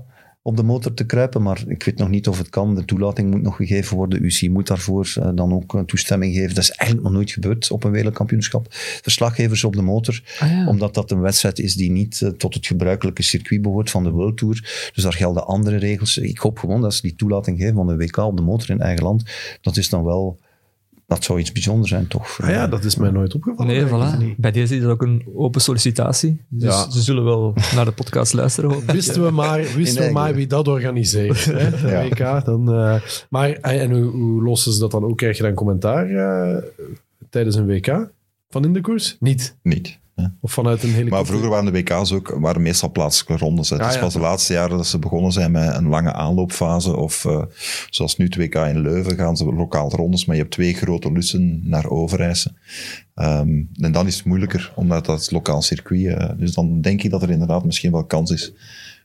op de motor te kruipen, maar ik weet nog niet of het kan. De toelating moet nog gegeven worden. UC moet daarvoor uh, dan ook uh, toestemming geven. Dat is eigenlijk nog nooit gebeurd op een wereldkampioenschap. Verslaggevers op de motor, Ah, ja. omdat dat een wedstrijd is die niet uh, tot het gebruikelijke circuit behoort van de World Tour. Dus daar gelden andere regels. Ik hoop gewoon dat ze die toelating geven van de WK op de motor in eigen land. Dat is dan wel... Dat zou iets bijzonders zijn, toch? Ah ja, dat is mij nooit opgevallen. Nee, voilà. Bij deze is dat ook een open sollicitatie. Dus Ja. ze zullen wel naar de podcast luisteren. Wisten we maar, wisten we eigen. maar wie dat organiseert. Hè? De Ja. WK. Dan, eh, maar en en hoe, hoe lossen ze dat dan ook? Krijg je dan commentaar eh, tijdens een WK van in de koers? Niet. Niet. Ja. Of vanuit een helikopter? Maar vroeger waren de WK's ook waren meestal plaatselijke rondes. Het Ah, is ja. pas de laatste jaren dat ze begonnen zijn met een lange aanloopfase. Of eh, zoals nu het WK in Leuven gaan ze lokaal rondes, maar je hebt twee grote lussen naar Overijse. Ehm, en dan is het moeilijker, omdat dat is lokaal circuit. eh, dus dan denk ik dat er inderdaad misschien wel kans is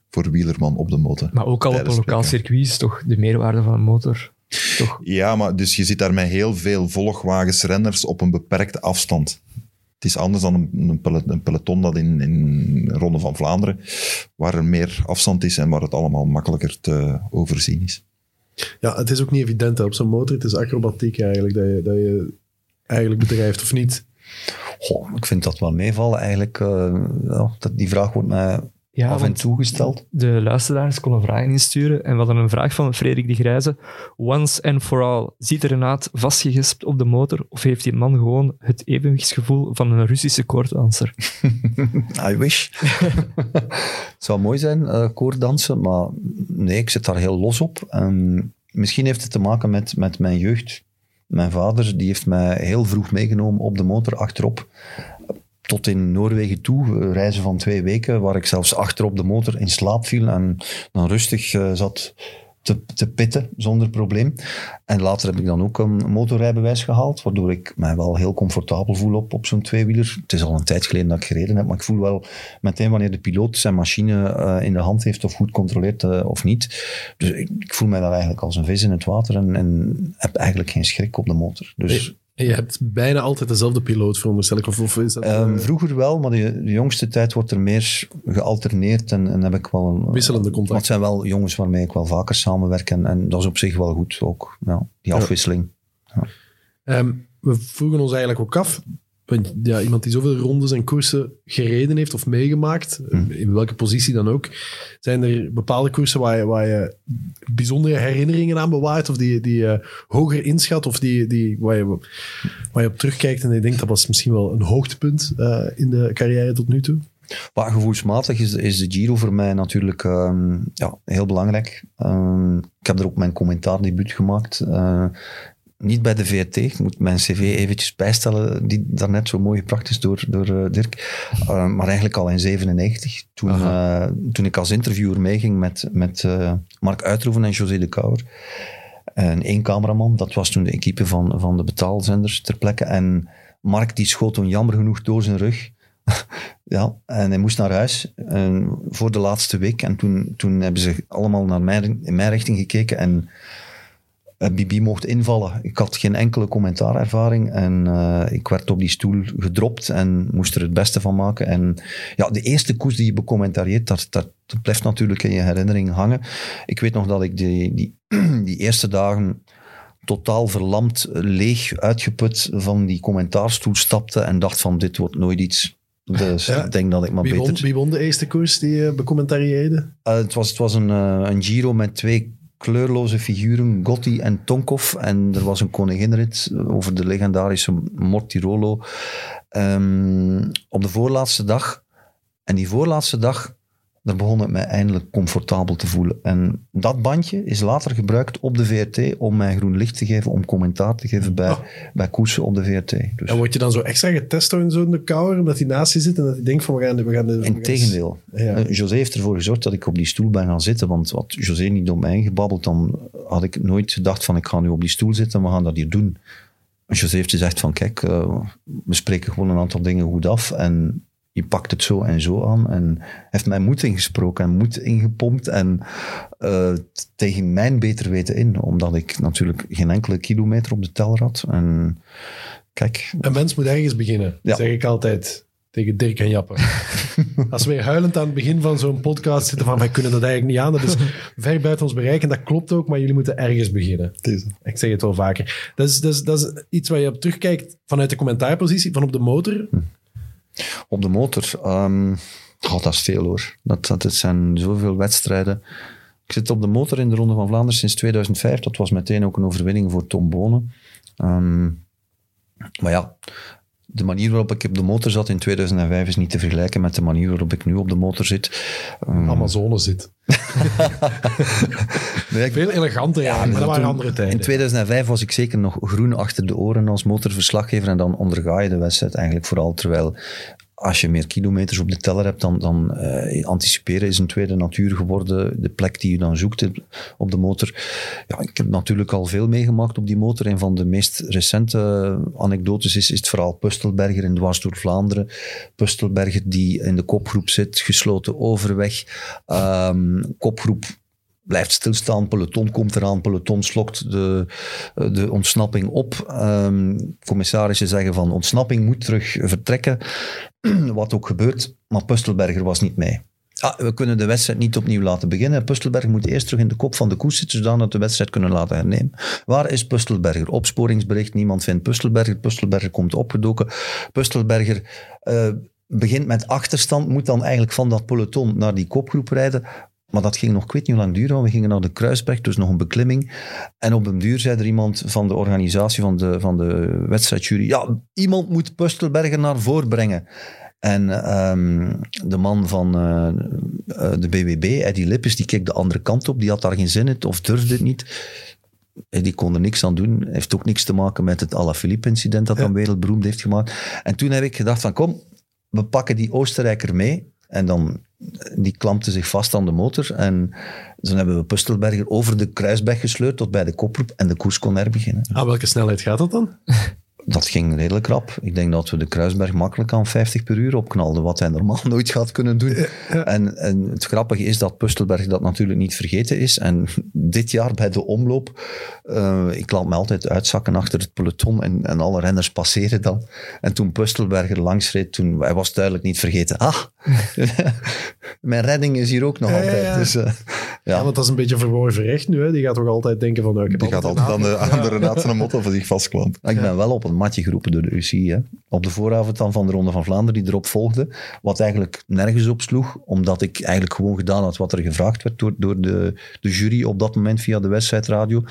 voor wielerman op de motor. Maar ook al op een het lokaal circuit is toch de meerwaarde van een motor. Toch? Ja, maar dus je zit daar met heel veel volgwagens renners op een beperkte afstand. Het is anders dan een, een, peloton dat in, in Ronde van Vlaanderen, waar er meer afstand is en waar het allemaal makkelijker te overzien is. Ja, het is ook niet evident hè, op zo'n motor. Het is acrobatiek eigenlijk dat je, dat je eigenlijk bedrijft, of niet? Goh, ik vind dat wel meevallen eigenlijk. eh, dat, die vraag wordt mij Ja, af en de luisteraars konden vragen insturen. En we hadden een vraag van Frederik de Grijze. Once and for all, zit Renaat vastgegespt op de motor? Of heeft die man gewoon het evenwichtsgevoel van een Russische koorddanser? I wish. Het zou mooi zijn, eh koorddansen, maar nee, ik zit daar heel los op. En misschien heeft het te maken met, met mijn jeugd. Mijn vader die heeft mij heel vroeg meegenomen op de motor achterop. Tot in Noorwegen toe, eh, reizen van twee weken, waar ik zelfs achterop de motor in slaap viel en dan rustig eh, zat te, te pitten zonder probleem. En later heb ik dan ook een motorrijbewijs gehaald, waardoor ik mij wel heel comfortabel voel op, op zo'n tweewieler. Het is al een tijd geleden dat ik gereden heb, maar ik voel wel meteen wanneer de piloot zijn machine eh, in de hand heeft of goed controleert of niet. Dus ik, voel mij daar eigenlijk als een vis in het water en, en heb eigenlijk geen schrik op de motor. Dus je hebt bijna altijd dezelfde piloot, veronderstel ik. Of, of is dat... ehm, eh, vroeger wel, maar de, de jongste tijd wordt er meer gealterneerd en, en heb ik wel een... Wisselende Maar contact. het zijn wel jongens waarmee ik wel vaker samenwerk en, en dat is op zich wel goed ook, ja, die Ja. afwisseling. Ehm, we vroegen ons eigenlijk ook af, want ja, iemand die zoveel rondes en koersen gereden heeft of meegemaakt, Mhm. in welke positie dan ook, zijn er bepaalde koersen waar je, waar je bijzondere herinneringen aan bewaart of die, die je hoger inschat of die, die, waar, je, waar je op terugkijkt en je denkt dat was misschien wel een hoogtepunt eh, in de carrière tot nu toe? Maar gevoelsmatig is, is de Giro voor mij natuurlijk ehm, ja, heel belangrijk. Ehm, ik heb er ook mijn commentaardebuut gemaakt. Eh, niet bij de VRT, ik moet mijn cv eventjes bijstellen, die daarnet zo mooi is door, door eh, Dirk. Eh, maar eigenlijk al in 97, toen, eh, toen ik als interviewer meeging met, met Mark Uitroeven en José de Kouwer. En één cameraman, dat was toen de equipe van, van de betaalzenders ter plekke. En Mark die schoot toen jammer genoeg door zijn rug. Ja, en hij moest naar huis en voor de laatste week. En toen, toen hebben ze allemaal naar mijn, in mijn richting gekeken en Bibi mocht invallen. Ik had geen enkele commentaarervaring en eh, ik werd op die stoel gedropt en moest er het beste van maken. En ja, de eerste koers die je becommentarieert, dat, dat, dat blijft natuurlijk in je herinnering hangen. Ik weet nog dat ik die, die, die eerste dagen totaal verlamd, leeg, uitgeput van die commentaarstoel stapte en dacht van dit wordt nooit iets. Dus Ja. ik denk dat ik maar Wie won, beter... wie won de eerste koers die je becommentarieerde? Uh, het, was, het was een, eh, een Giro met twee kleurloze figuren, Gotti en Tonkov. En er was een koninginrit over de legendarische Mortirolo ehm, op de voorlaatste dag. En die voorlaatste dag, daar begon ik mij eindelijk comfortabel te voelen. En dat bandje is later gebruikt op de VRT om mij groen licht te geven, om commentaar te geven bij, Oh. bij koersen op de VRT. Dus, En word je dan zo extra getest door in zo'n kouwer, omdat hij naast je zit en dat hij denkt van we gaan... We gaan de, we gaan- Integendeel. Ja. Eh, José heeft ervoor gezorgd dat ik op die stoel ben gaan zitten. Want had José niet om mij gebabbeld, dan had ik nooit gedacht van ik ga nu op die stoel zitten en we gaan dat hier doen. José heeft gezegd van kijk, eh, we spreken gewoon een aantal dingen goed af en je pakt het zo en zo aan. En heeft mij moed ingesproken en moed ingepompt en eh, tegen mijn beter weten in. Omdat ik natuurlijk geen enkele kilometer op de teller had. En kijk, Een mens moet ergens beginnen, Ja. zeg ik altijd. tegen Dirk en Jappe. Als we weer huilend aan het begin van zo'n podcast zitten van wij kunnen dat eigenlijk niet aan, dat is ver buiten ons bereik en dat klopt ook, maar jullie moeten ergens beginnen. Ik zeg het wel vaker. Dat is, dat is, dat is iets waar je op terugkijkt vanuit de commentaarpositie, van op de motor. Op de motor. ehm oh, dat is veel hoor. Dat, het zijn zoveel wedstrijden. Ik zit op de motor in de Ronde van Vlaanderen sinds 2005. Dat was meteen ook een overwinning voor Tom Bonen. Ehm, maar ja, de manier waarop ik op de motor zat in 2005 is niet te vergelijken met de manier waarop ik nu op de motor zit. Ehm, Amazone zit. nee, ik- Veel eleganter, ja, maar dat waren andere tijden. In 2005 was ik zeker nog groen achter de oren als motorverslaggever en dan onderga je de wedstrijd eigenlijk vooral. Terwijl als je meer kilometers op de teller hebt, dan, dan eh, anticiperen is een tweede natuur geworden. De plek die je dan zoekt op de motor. Ja, ik heb natuurlijk al veel meegemaakt op die motor. Een van de meest recente anekdotes is, is het verhaal Pustelberger in Dwars door Vlaanderen. Pustelberger die in de kopgroep zit, gesloten overweg. Ehm, kopgroep blijft stilstaan, peloton komt eraan, peloton slokt de, de ontsnapping op. Ehm, commissarissen zeggen van ontsnapping moet terug vertrekken, wat ook gebeurt, maar Pustelberger was niet mee. Ah, we kunnen de wedstrijd niet opnieuw laten beginnen. Pustelberger moet eerst terug in de kop van de koers zitten, zodat we de wedstrijd kunnen laten hernemen. Waar is Pustelberger? Opsporingsbericht, niemand vindt Pustelberger. Pustelberger komt opgedoken. Pustelberger eh, begint met achterstand, moet dan eigenlijk van dat peloton naar die kopgroep rijden. Maar dat ging nog, ik weet niet hoe lang duren, want we gingen naar de Kruisberg, dus nog een beklimming. En op een duur zei er iemand van de organisatie van de, van de wedstrijdjury, ja, iemand moet Pustelberger naar voren brengen. En ehm, de man van eh, eh, de BWB, Eddie Lippes, die keek de andere kant op. Die had daar geen zin in of durfde het niet. Eh, Die kon er niks aan doen. Heeft ook niks te maken met het Alaphilippe-incident dat dan wereldberoemd heeft gemaakt. En toen heb ik gedacht van kom, we pakken die Oostenrijker mee. En dan, die klampte zich vast aan de motor. En toen hebben we Pustelberger over de kruisberg gesleurd tot bij de kopgroep. En de koers kon er beginnen. Ah, welke snelheid gaat dat dan? Dat ging redelijk rap. Ik denk dat we de Kruisberg makkelijk aan 50 per uur opknalden, wat hij normaal nooit gaat kunnen doen. En, en het grappige is dat Pustelberg dat natuurlijk niet vergeten is. En dit jaar bij de omloop, eh, ik laat me altijd uitzakken achter het peloton en, en alle renners passeren dan. En toen Pustelberger langs reed, toen, hij was duidelijk niet vergeten. Ah, mijn redding is hier ook nog Ja, ja, altijd. ja. Dus, eh, Ja, ja. want dat is een beetje verworven recht nu. Hè. Die gaat toch altijd denken van... nou, ik heb Die gaat altijd aan de, aan de Renaat zijn motto van zich vastklampen. Ik ben wel op een matje geroepen door de UCI. Hè. Op de vooravond dan van de Ronde van Vlaanderen, die erop volgde. Wat eigenlijk nergens op sloeg, omdat ik eigenlijk gewoon gedaan had wat er gevraagd werd door, door de, de jury op dat moment via de wedstrijdradio.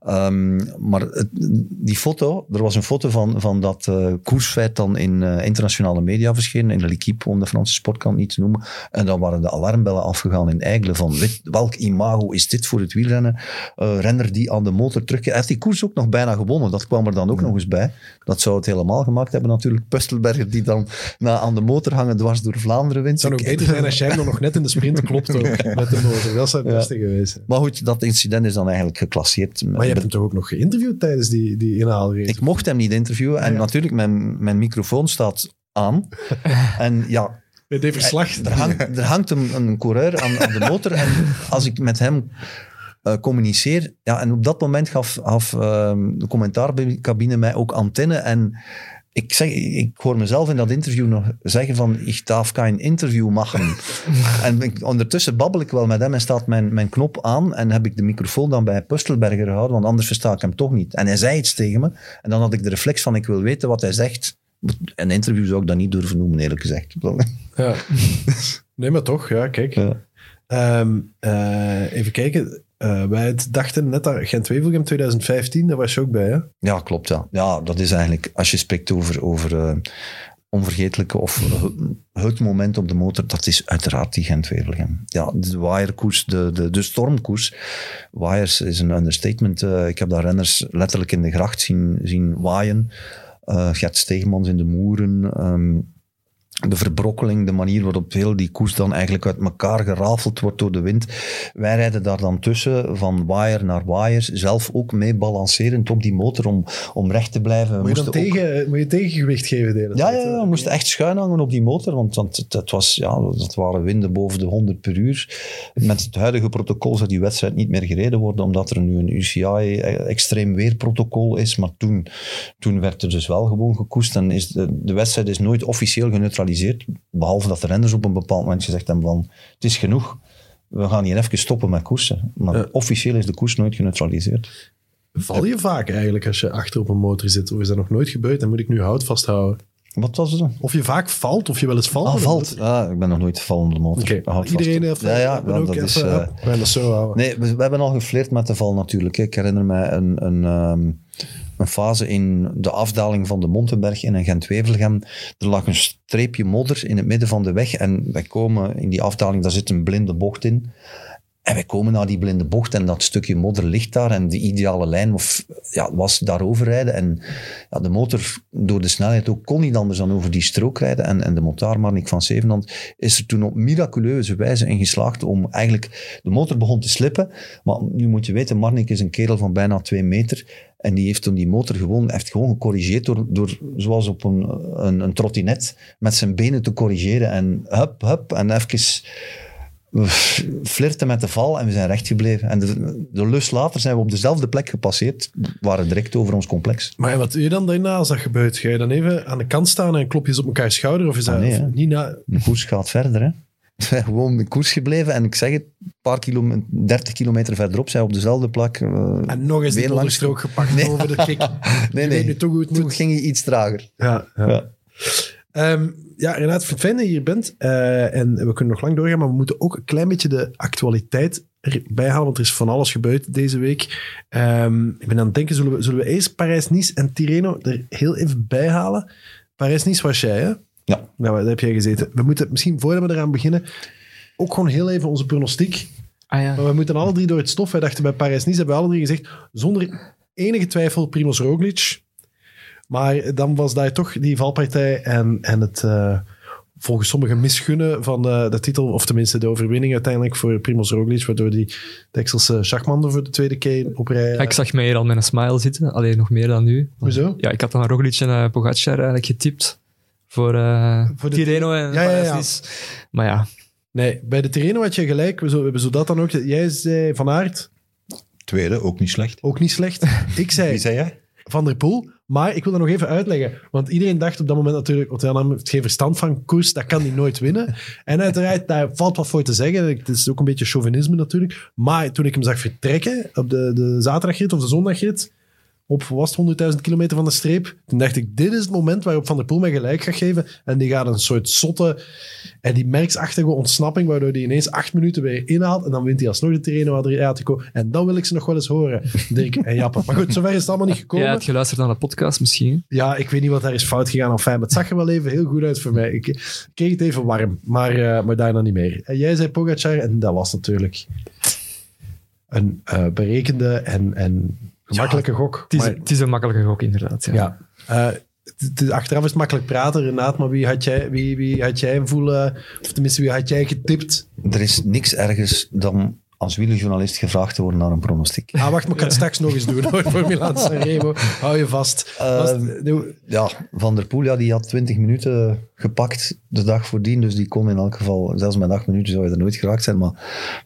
Ehm, maar het- die foto, er was een foto van, van dat eh, koersfeit dan in eh, internationale media verschenen, in de L'Equipe, om de Franse sportkant niet te noemen. En dan waren de alarmbellen afgegaan in Eigelen van weet- welk imago is dit voor het wielrennen? Eh, renner die aan de motor terugkeert. Hij heeft die koers ook nog bijna gewonnen. Dat kwam er dan ook nog eens bij. Dat zou het helemaal gemaakt hebben natuurlijk. Pustelberger die dan na aan de motor hangen dwars door Vlaanderen wint. Het zou ook beter zijn als jij nog net in de sprint klopt ook, met de motor. Dat zou het Ja. beste geweest. Maar goed, dat incident is dan eigenlijk geclasseerd. Maar je hebt hem toch ook nog geïnterviewd tijdens die, die inhaalrace? Ik mocht hem niet interviewen. En Ja. natuurlijk, mijn, mijn microfoon staat aan. en ja, verslag. er hangt, er hangt een, een coureur aan, aan de motor. En als ik met hem eh, communiceer... Ja, en op dat moment gaf, gaf ehm, de commentaarcabine mij ook antenne. En ik, zeg, ik hoor mezelf in dat interview nog zeggen van... Ik darf geen interview maken. en ik- ondertussen babbel ik wel met hem en staat mijn, mijn knop aan. En heb ik de microfoon dan bij Pustelberger gehouden, want anders versta ik hem toch niet. En hij zei iets tegen me. En dan had ik de reflex van, ik wil weten wat hij zegt. Een interview zou ik dat niet durven noemen, eerlijk gezegd. Ja. Nee, maar toch, ja, kijk. Ja. Ehm, eh, even kijken. Eh, wij dachten net dat Gent-Wevelgem 2015, daar was je ook bij, hè? Ja, klopt. Ja. ja, dat is eigenlijk, als je spreekt over, over eh, onvergetelijke of het moment op de motor, dat is uiteraard die Gent-Wevelgem. Ja, de waaierkoers, de, de, de stormkoers. Waaiers is een understatement. Eh, ik heb daar renners letterlijk in de gracht zien, zien waaien. Gert Steegmans in de Moeren. ehm, de verbrokkeling, de manier waarop heel die koers dan eigenlijk uit elkaar gerafeld wordt door de wind. Wij rijden daar dan tussen, van waaier naar waaiers, zelf ook mee balancerend op die motor om, om recht te blijven. Moet je dan moesten ook- tegen, moet je tegengewicht geven de ja, tijd, ja, we moesten echt schuin hangen op die motor, want, want het was, ja, dat waren winden boven de 100 per uur. Met het huidige protocol zou die wedstrijd niet meer gereden worden, omdat er nu een UCI extreem weerprotocol is. Maar toen, toen werd er dus wel gewoon gekoest en is de, de wedstrijd is nooit officieel geneutraliseerd Behalve dat de renners op een bepaald moment gezegd hebben van, het is genoeg. We gaan hier even stoppen met koersen. Maar Ja. officieel is de koers nooit geneutraliseerd. Val je vaak eigenlijk als je achter op een motor zit? Of is dat nog nooit gebeurd? Dan moet ik nu hout vasthouden. Wat was het dan? Of je vaak valt, of je wel eens valt. Ah, valt. Ah, ik ben nog nooit gevallen op de motor. Vast. iedereen heeft Ja, ja, wel, ook dat is... eh, dat zo houden. Nee, we, we hebben al geflirt met de val natuurlijk. Ik herinner mij een, een, ehm, een fase in de afdaling van de Montenberg in een Gent-Wevelgem. Er lag een streepje modder in het midden van de weg. En wij komen in die afdaling, daar zit een blinde bocht in. En wij komen naar die blinde bocht en dat stukje modder ligt daar. En de ideale lijn of, ja, was daarover rijden. En ja, de motor, door de snelheid ook, kon niet anders dan over die strook rijden. En, en de motaar Marnik van Zevenand is er toen op miraculeuze wijze in geslaagd om eigenlijk... De motor begon te slippen. Maar nu moet je weten, Marnik is een kerel van bijna twee meter. En die heeft toen die motor gewoon, heeft gewoon gecorrigeerd door, door zoals op een, een, een trottinet, met zijn benen te corrigeren. En hup, hup, en even we flirten met de val en we zijn recht gebleven. En de, de lus later zijn we op dezelfde plek gepasseerd, waren direct over ons complex. Maar wat doe je dan daarna als dat gebeurt? Ga je dan even aan de kant staan en klop je eens op elkaar schouder? Of is dat Ah, nee, of niet na... De koers gaat verder, hè. We zijn gewoon in koers gebleven en ik zeg het, een paar kilometer, 30 kilometer verderop zijn we op dezelfde plak. eh, En nog eens die langs- strook gepakt Nee. over de kick. Nee, nee. nu toch Toen ging je iets trager. Ja, ja. Ja. Ehm, ja, het fijn dat je hier bent. Eh, en we kunnen nog lang doorgaan, maar we moeten ook een klein beetje de actualiteit erbij halen, want er is van alles gebeurd deze week. Ehm, ik ben aan het denken, zullen we, zullen we eerst Parijs-Nice en Tirreno er heel even bij halen? Parijs-Nice was jij, hè? Ja. Ja, daar heb jij gezeten. We moeten misschien, voordat we eraan beginnen, ook gewoon heel even onze pronostiek. Ah ja. Maar we moeten alle drie door het stof. Wij dachten bij Parijs-Nice, hebben we alle drie gezegd, zonder enige twijfel Primoz Roglic. Maar dan was daar toch die valpartij en, en het eh, volgens sommigen misgunnen van de, de titel, of tenminste de overwinning uiteindelijk voor Primoz Roglic, waardoor die Texelse Schachman er voor de tweede keer op rij... Ja, ik zag mij hier al met een smile zitten, alleen nog meer dan nu. Hoezo? Ja, ik had dan Roglic en uh, Pogacar eigenlijk getipt voor, eh Voor de- Tirreno en Ja, ja. Maar ja, Nee, bij de Tirreno had je gelijk. We, zo, we hebben zo dat dan ook... Jij zei Van Aert, Tweede, ook niet slecht. ook niet slecht. Ik zei Wie zei jij? Van der Poel. Maar ik wil dat nog even uitleggen. Want iedereen dacht op dat moment natuurlijk, Jan heeft geen verstand van koers, dat kan hij nooit winnen. En uiteraard, daar valt wat voor te zeggen. Het is ook een beetje chauvinisme natuurlijk. Maar toen ik hem zag vertrekken op de, de zaterdagrit of de zondagrit, op was het 100.000 kilometer van de streep, toen dacht ik, dit is het moment waarop Van der Poel mij gelijk gaat geven. En die gaat een soort zotte en die merksachtige ontsnapping, waardoor hij ineens acht minuten weer inhaalt. En dan wint hij alsnog de Tirreno Adriatico. En dan wil ik ze nog wel eens horen, Dirk en Jappe. Maar goed, zover is het allemaal niet gekomen. jij had geluisterd naar de podcast misschien. Ja, ik weet niet wat daar is fout gegaan. Enfin, maar het zag er wel even heel goed uit voor mij. Ik, kreeg het even warm, maar, eh, maar daarna niet meer. En jij zei Pogacar en dat was natuurlijk een eh, berekende en, en gemakkelijke gok. Het is, Maar, het is een makkelijke gok, inderdaad. Ja. ja. Eh, achteraf is het makkelijk praten, Renaat, maar wie had jij, wie, wie had jij voelen, of tenminste wie had jij getipt? Er is niks ergers dan als wielerjournalist gevraagd te worden naar een pronostiek. Ah, wacht, maar ik kan het straks nog eens doen hoor, voor Milan Sanremo. Hou je vast. Doe- Ja, Van der Poel ja, die had 20 minuten gepakt de dag voordien, dus die kon in elk geval, zelfs met 8 minuten zou je er nooit geraakt zijn, maar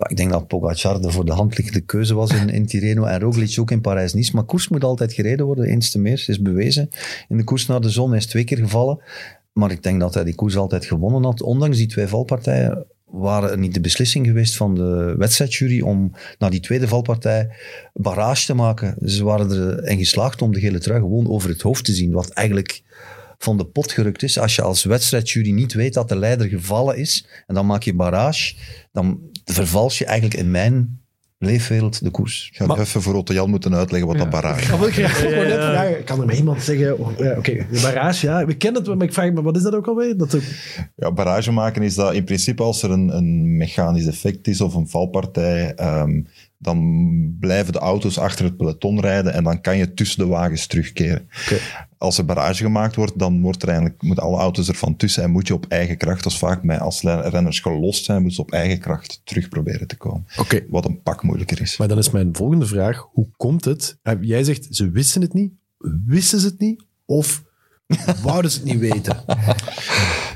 ik denk dat Pogacar de voor de hand liggende keuze was in, in Tirreno en Roglic ook in Parijs-Nice, maar koers moet altijd gereden worden, eens te meer, is bewezen. In de koers naar de zon hij is twee keer gevallen, maar ik denk dat hij die koers altijd gewonnen had, ondanks die twee valpartijen waren er niet de beslissing geweest van de wedstrijdjury om na die tweede valpartij barrage te maken. Ze waren erin geslaagd om de gele trui gewoon over het hoofd te zien, wat eigenlijk van de pot gerukt is. Als je als wedstrijdjury niet weet dat de leider gevallen is en dan maak je barrage, dan vervals je eigenlijk in mijn leefwereld de koers. Ik ga Maar- even voor Otto Jan moeten uitleggen wat dat barrage is. Wil ik. Kan er maar iemand zeggen... oh, ja, Oké, de barrage, ja. We kennen het, maar ik vraag me, wat is dat ook alweer? Dat ook, Ja, barrage maken is dat in principe als er een, een mechanisch effect is of een valpartij, ehm, dan blijven de auto's achter het peloton rijden en dan kan je tussen de wagens terugkeren. Oké. Als er barrage gemaakt wordt, dan wordt er eigenlijk, moeten alle auto's ervan tussen en moet je op eigen kracht, is vaak met, als renners gelost zijn, moeten ze op eigen kracht terug proberen te komen. Oké. Wat een pak moeilijker is. Maar dan is mijn volgende vraag. Hoe komt het? Eh, Jij zegt, ze wisten het niet. Wisten ze het niet? Of wouden ze het niet weten?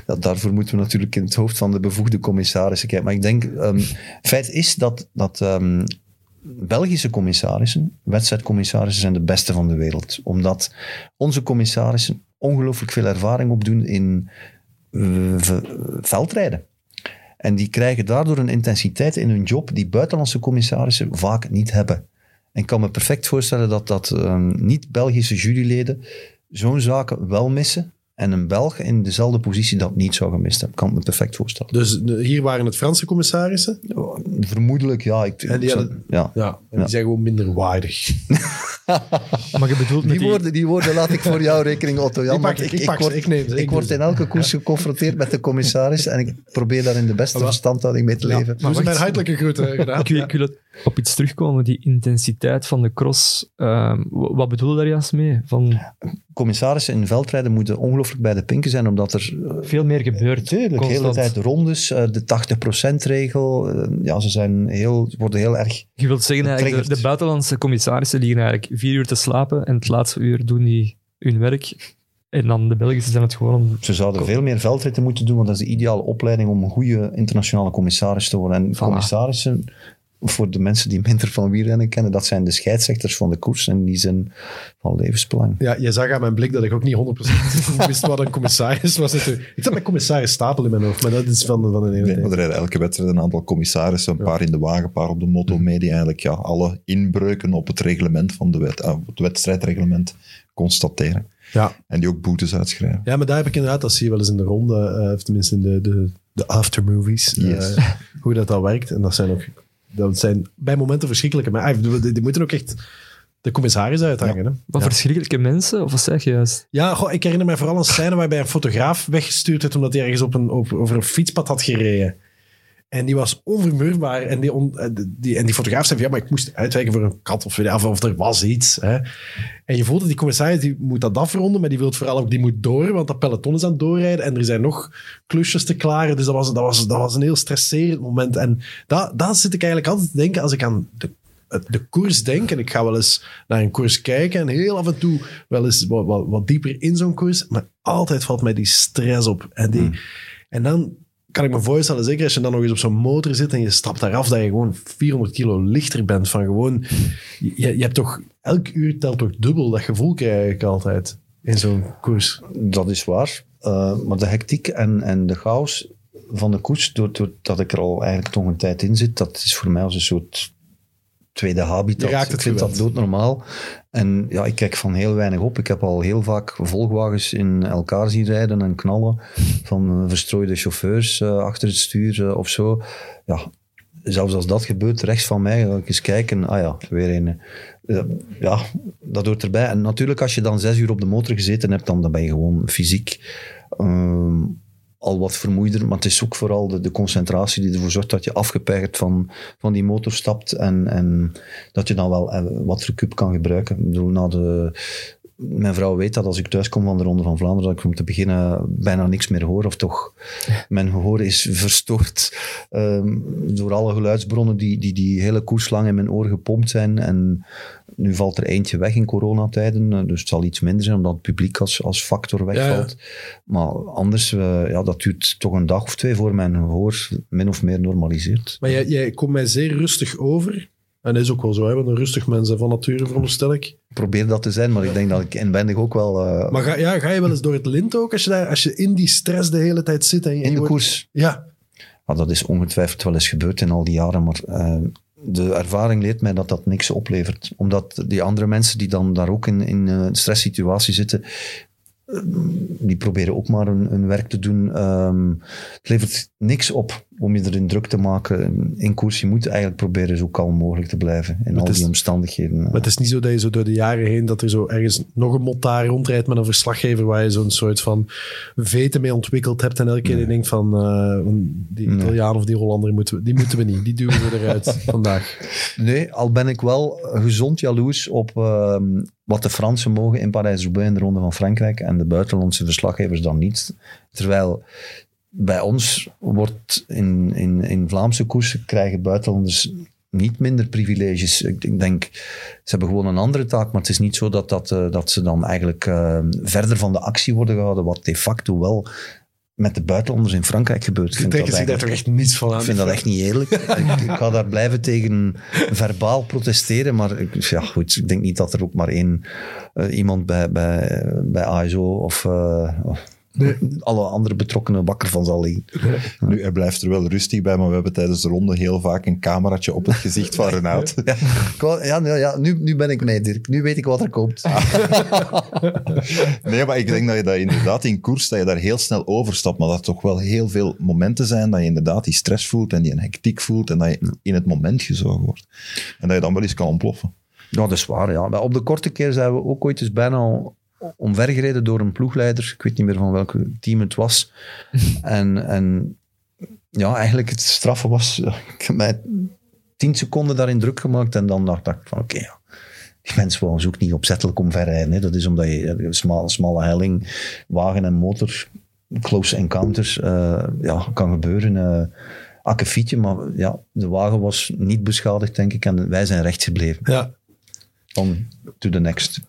Ja, daarvoor moeten we natuurlijk in het hoofd van de bevoegde commissarissen kijken. Maar ik denk, ehm feit is dat, dat ehm, Belgische commissarissen, wedstrijdcommissarissen, zijn de beste van de wereld. Omdat onze commissarissen ongelooflijk veel ervaring opdoen in eh, veldrijden. En die krijgen daardoor een intensiteit in hun job die buitenlandse commissarissen vaak niet hebben. En ik kan me perfect voorstellen dat, dat ehm, niet-Belgische juryleden zo'n zaken wel missen. En een Belg in dezelfde positie dat niet zou gemist hebben. Kan ik me perfect voorstellen. Dus de- hier waren het Franse commissarissen. Vermoedelijk, ja. Ik, En die ik zou- hadden- ja. Ja, en Ja. die zijn gewoon minder waardig. Maar je bedoelt met Die, die... woorden, die woorden laat ik voor jou rekening, Otto Jan. Ik pak- ik pak ze, word, ik neem ze, ik ik word in elke koers geconfronteerd met de commissaris en ik probeer daar in de beste verstandhouding mee te Ja, leven. maar wacht. mijn hartelijke groeten gedaan. Ik, wil- ik wil het op iets terugkomen, die intensiteit van de cross. Ehm, wat bedoel je daar juist mee? Van Commissarissen in veldrijden moeten ongelooflijk bij de pinken zijn, omdat er eh, veel meer gebeurt. Tuurlijk, de hele tijd de rondes, eh, de 80%-regel. eh, ja, ze zijn heel, worden heel erg... Je wilt zeggen eigenlijk, de, buitenlandse commissarissen liggen eigenlijk vier uur te slapen en het laatste uur doen die hun werk. En dan de Belgische zijn het gewoon om... Ze zouden veel meer veldritten moeten doen, want dat is de ideale opleiding om een goede internationale commissaris te worden. En commissarissen, voor de mensen die minder van wielrennen kennen, dat zijn de scheidsrechters van de koers en die zijn van levensbelang. Ja, je zag aan mijn blik dat ik ook niet 100% wist wat een commissaris was. Ik zat met commissaris Stapel in mijn hoofd, maar dat is van, van een hele Nee, tijd. er rijden elke wedstrijd een aantal commissarissen, een paar in de wagen, een paar op de moto mee, die eigenlijk ja, alle inbreuken op het reglement van de wet, op het wedstrijdreglement constateren. Ja. En die ook boetes uitschrijven. ja, maar daar heb ik inderdaad, dat zie je wel eens in de ronde, eh, of tenminste in de, de, de aftermovies, eh, hoe dat al werkt. En dat zijn ook dat zijn bij momenten verschrikkelijke. Maar ah, die, die moeten ook echt de commissaris uithangen. Hè? Wat ja. verschrikkelijke mensen, of wat zeg je juist? Ja, goh, ik herinner me vooral een scène waarbij een fotograaf weggestuurd werd omdat hij ergens op een, op, over een fietspad had gereden. En die was onvermurbaar. En die, on- eh, die, en die fotograaf zei van, ja, maar ik moest uitwijken voor een kat of, of, of er was iets. Hè. En je voelt dat die commissaris die moet dat afronden, maar die wil vooral ook, die moet door, want dat peloton is aan het doorrijden en er zijn nog klusjes te klaren. Dus dat was, dat was, dat was een heel stresserend moment. En dat zit ik eigenlijk altijd te denken als ik aan de de koers denk, en ik ga wel eens naar een koers kijken en heel af en toe wel eens wat, wat, wat dieper in zo'n koers, maar altijd valt mij die stress op. En, die, en dan kan ik me voorstellen, zeker als je dan nog eens op zo'n motor zit en je stapt daar af, dat je gewoon 400 kilo lichter bent van gewoon... Je, je hebt toch... Elk uur telt toch dubbel, dat gevoel krijg ik altijd in zo'n koers. Dat is waar. Uh, maar de hectiek en, en de chaos van de koers, doordat ik er al eigenlijk toch een tijd in zit, dat is voor mij als een soort tweede habitat. Je raakt het ik vind dat doodnormaal. En ja, ik kijk van heel weinig op. Ik heb al heel vaak volgwagens in elkaar zien rijden en knallen van eh, verstrooide chauffeurs eh, achter het stuur eh, of zo. Ja, zelfs als dat gebeurt, rechts van mij, ga ik eens kijken. Ah ja, weer een. ja, dat hoort erbij. En natuurlijk, als je dan zes uur op de motor gezeten hebt, dan, dan ben je gewoon fysiek ehm, al wat vermoeider. Maar het is ook vooral de, de concentratie die ervoor zorgt dat je afgepeigerd van, van die motor stapt en, en dat je dan wel eh, wat recup kan gebruiken. Ik bedoel, na de, mijn vrouw weet dat als ik thuis kom van de Ronde van Vlaanderen, dat ik om te beginnen bijna niks meer hoor. Of toch, mijn gehoor is verstoord ehm, door alle geluidsbronnen die, die die hele koers lang in mijn oor gepompt zijn. En nu valt er eentje weg in coronatijden, eh, dus het zal iets minder zijn omdat het publiek als, als factor wegvalt. Maar anders, eh, ja, dat duurt toch een dag of twee voor mijn gehoor min of meer normaliseert. Maar jij, jij komt mij zeer rustig over. En dat is ook wel zo, hè, want een rustig mens van nature, veronderstel ik. Ik probeer dat te zijn, maar ik denk dat ik inwendig ook wel... eh, Maar ga, ja, ga je wel eens door het lint ook, als je, daar, als je in die stress de hele tijd zit? En je, in je de wordt- koers Ja, dat is ongetwijfeld wel eens gebeurd in al die jaren, maar eh, de ervaring leert mij dat dat niks oplevert. Omdat die andere mensen die dan daar ook in, in een stresssituatie zitten, die proberen ook maar hun, hun werk te doen. Ehm, het levert niks op om je erin druk te maken in koers. Je moet eigenlijk proberen zo kalm mogelijk te blijven in al is- die omstandigheden. maar het is niet zo dat je zo door de jaren heen, dat er zo ergens nog een mot daar rondrijdt met een verslaggever waar je zo'n soort van veten mee ontwikkeld hebt en elke keer je denkt van, eh, die Nee. Italiaan of die Hollander, moeten we, die moeten we niet. Die duwen we eruit vandaag. Nee, al ben ik wel gezond jaloers op ehm, wat de Fransen mogen in Parijs-Roubaix in de Ronde van Frankrijk en de buitenlandse verslaggevers dan niet. Terwijl bij ons wordt in, in, in Vlaamse koersen krijgen buitenlanders niet minder privileges. Ik, denk, ze hebben gewoon een andere taak, maar het is niet zo dat, dat, eh, dat ze dan eigenlijk eh, verder van de actie worden gehouden, wat de facto wel met de buitenlanders in Frankrijk gebeurt. Ik zich daar toch echt niets van aan. ik vind dat echt niet eerlijk. ik, ik ga daar blijven tegen verbaal protesteren, maar ik, ja, goed, ik denk niet dat er ook maar één eh, iemand bij, bij, bij ASO of, eh, of alle andere betrokkenen wakker van zal liggen. Nu, hij blijft er wel rustig bij, maar we hebben tijdens de ronde heel vaak een cameraatje op het gezicht van Renaat. Ja, ja, ja, ja nu, nu ben ik mee, Dirk. Nu weet ik wat er komt. Nee, maar ik denk dat je dat inderdaad in koers, dat je daar heel snel overstapt, maar dat er toch wel heel veel momenten zijn dat je inderdaad die stress voelt en die een hectiek voelt en dat je in het moment gezogen wordt. En dat je dan wel eens kan ontploffen. Ja, dat is waar. Ja. Maar op de korte keer zijn we ook ooit eens bijna omvergereden door een ploegleider. Ik weet niet meer van welk team het was. en, en ja, eigenlijk het straffe was... Ik heb mij tien seconden daarin druk gemaakt en dan dacht ik van oké, ja. Die mensen wou ook niet opzettelijk omverrijden. Hè. Dat is omdat je een smalle, smalle helling, wagen en motor, close encounters, eh, ja, kan gebeuren. eh akkefietje, maar ja, de wagen was niet beschadigd, denk ik. En wij zijn rechts gebleven. Ja. On to the next.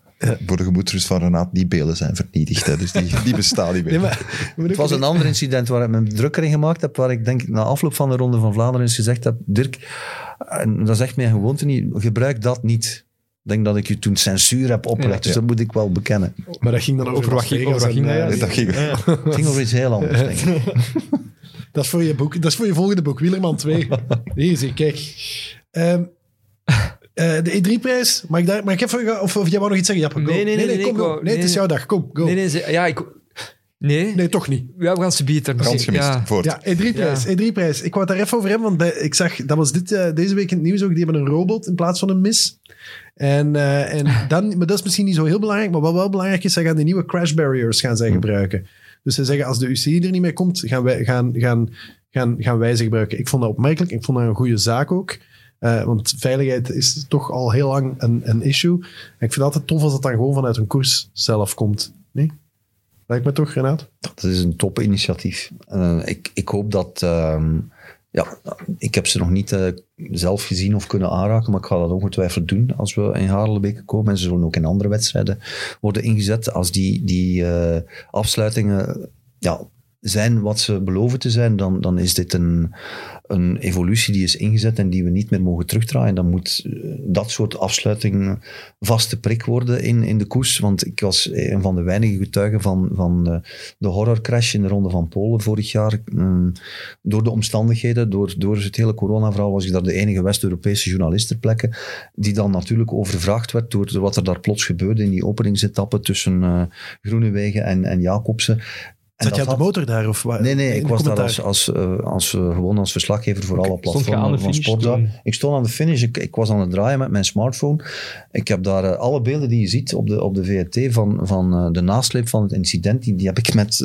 Voor de gemoedsrust van Renaat, die beelden zijn vernietigd. Hè, dus die, die bestaan niet meer. Nee, maar, Het was een ander incident waar ik me drukker in gemaakt heb, waar ik denk ik na afloop van de Ronde van Vlaanderen eens gezegd heb, Dirk, en dat is echt mijn gewoonte niet, gebruik dat niet. Ik denk dat ik je toen censuur heb opgelegd, Ja. dus dat moet ik wel bekennen. Maar dat ging dan over, Over wat ging- over en, dat, eh, ja? Dat ging, Het ging over iets heel anders, denk ik. Dat is voor je boek. Dat is voor je volgende boek, Wielerman 2. Hier zie, kijk. Ehm, eh, de E3-prijs, mag ik, daar, mag ik even, of, of jij wou nog iets zeggen? Jappe, go. Nee, nee, nee, nee, kom, ik go. wou- nee, het is nee. jouw dag, kom, go. Nee, nee, ja, ik... Nee? Nee, toch niet. Ja, we gaan ze bieden. Kans gemist. Ja. Voort. Ja, E3-prijs. E3-prijs. Ik wou het daar even over hebben, want bij, ik zag, dat was dit, eh, deze week in het nieuws ook, die hebben een robot in plaats van een mis. En, eh, en dan, maar dat is misschien niet zo heel belangrijk, maar wat wel belangrijk is, zij gaan die nieuwe crash barriers gaan zij gebruiken. Dus ze zeggen, als de UCI er niet mee komt, gaan wij, gaan, gaan, gaan, gaan wij ze gebruiken. Ik vond dat opmerkelijk. Ik vond dat een goede zaak ook. Eh, want veiligheid is toch al heel lang een, een issue. Ik vind het altijd tof als het dan gewoon vanuit een koers zelf komt. Nee? Lijkt me toch, Renaat? Dat is een topinitiatief. Eh, ik, ik hoop dat... ehm, ja, ik heb ze nog niet eh, zelf gezien of kunnen aanraken, maar ik ga dat ongetwijfeld doen als we in Harelbeke komen. En ze zullen ook in andere wedstrijden worden ingezet. Als die, die afsluitingen ja, zijn wat ze beloven te zijn, dan, dan is dit een, een evolutie die is ingezet en die we niet meer mogen terugdraaien. Dan moet eh, dat soort afsluiting vaste prik worden in, in de koers. Want ik was een van de weinige getuigen van, van de horrorcrash in de Ronde van Polen vorig jaar. Mm, door de omstandigheden, door, door het hele coronaverhaal, was ik daar de enige West-Europese journalist ter plekke. Die dan natuurlijk overvraagd werd door wat er daar plots gebeurde in die openingsetappe tussen eh Groenewegen en, en Jacobsen. En Zat je op de motor daar? Of waar? Nee, nee, ik was daar als, als, eh, als, eh, gewoon als verslaggever voor alle Stond je aan platformen de van finish Sportza. Ik stond aan de finish, ik, ik was aan het draaien met mijn smartphone. Ik heb daar eh, alle beelden die je ziet op de, op de VRT van, van eh, de nasleep van het incident, die, die heb ik met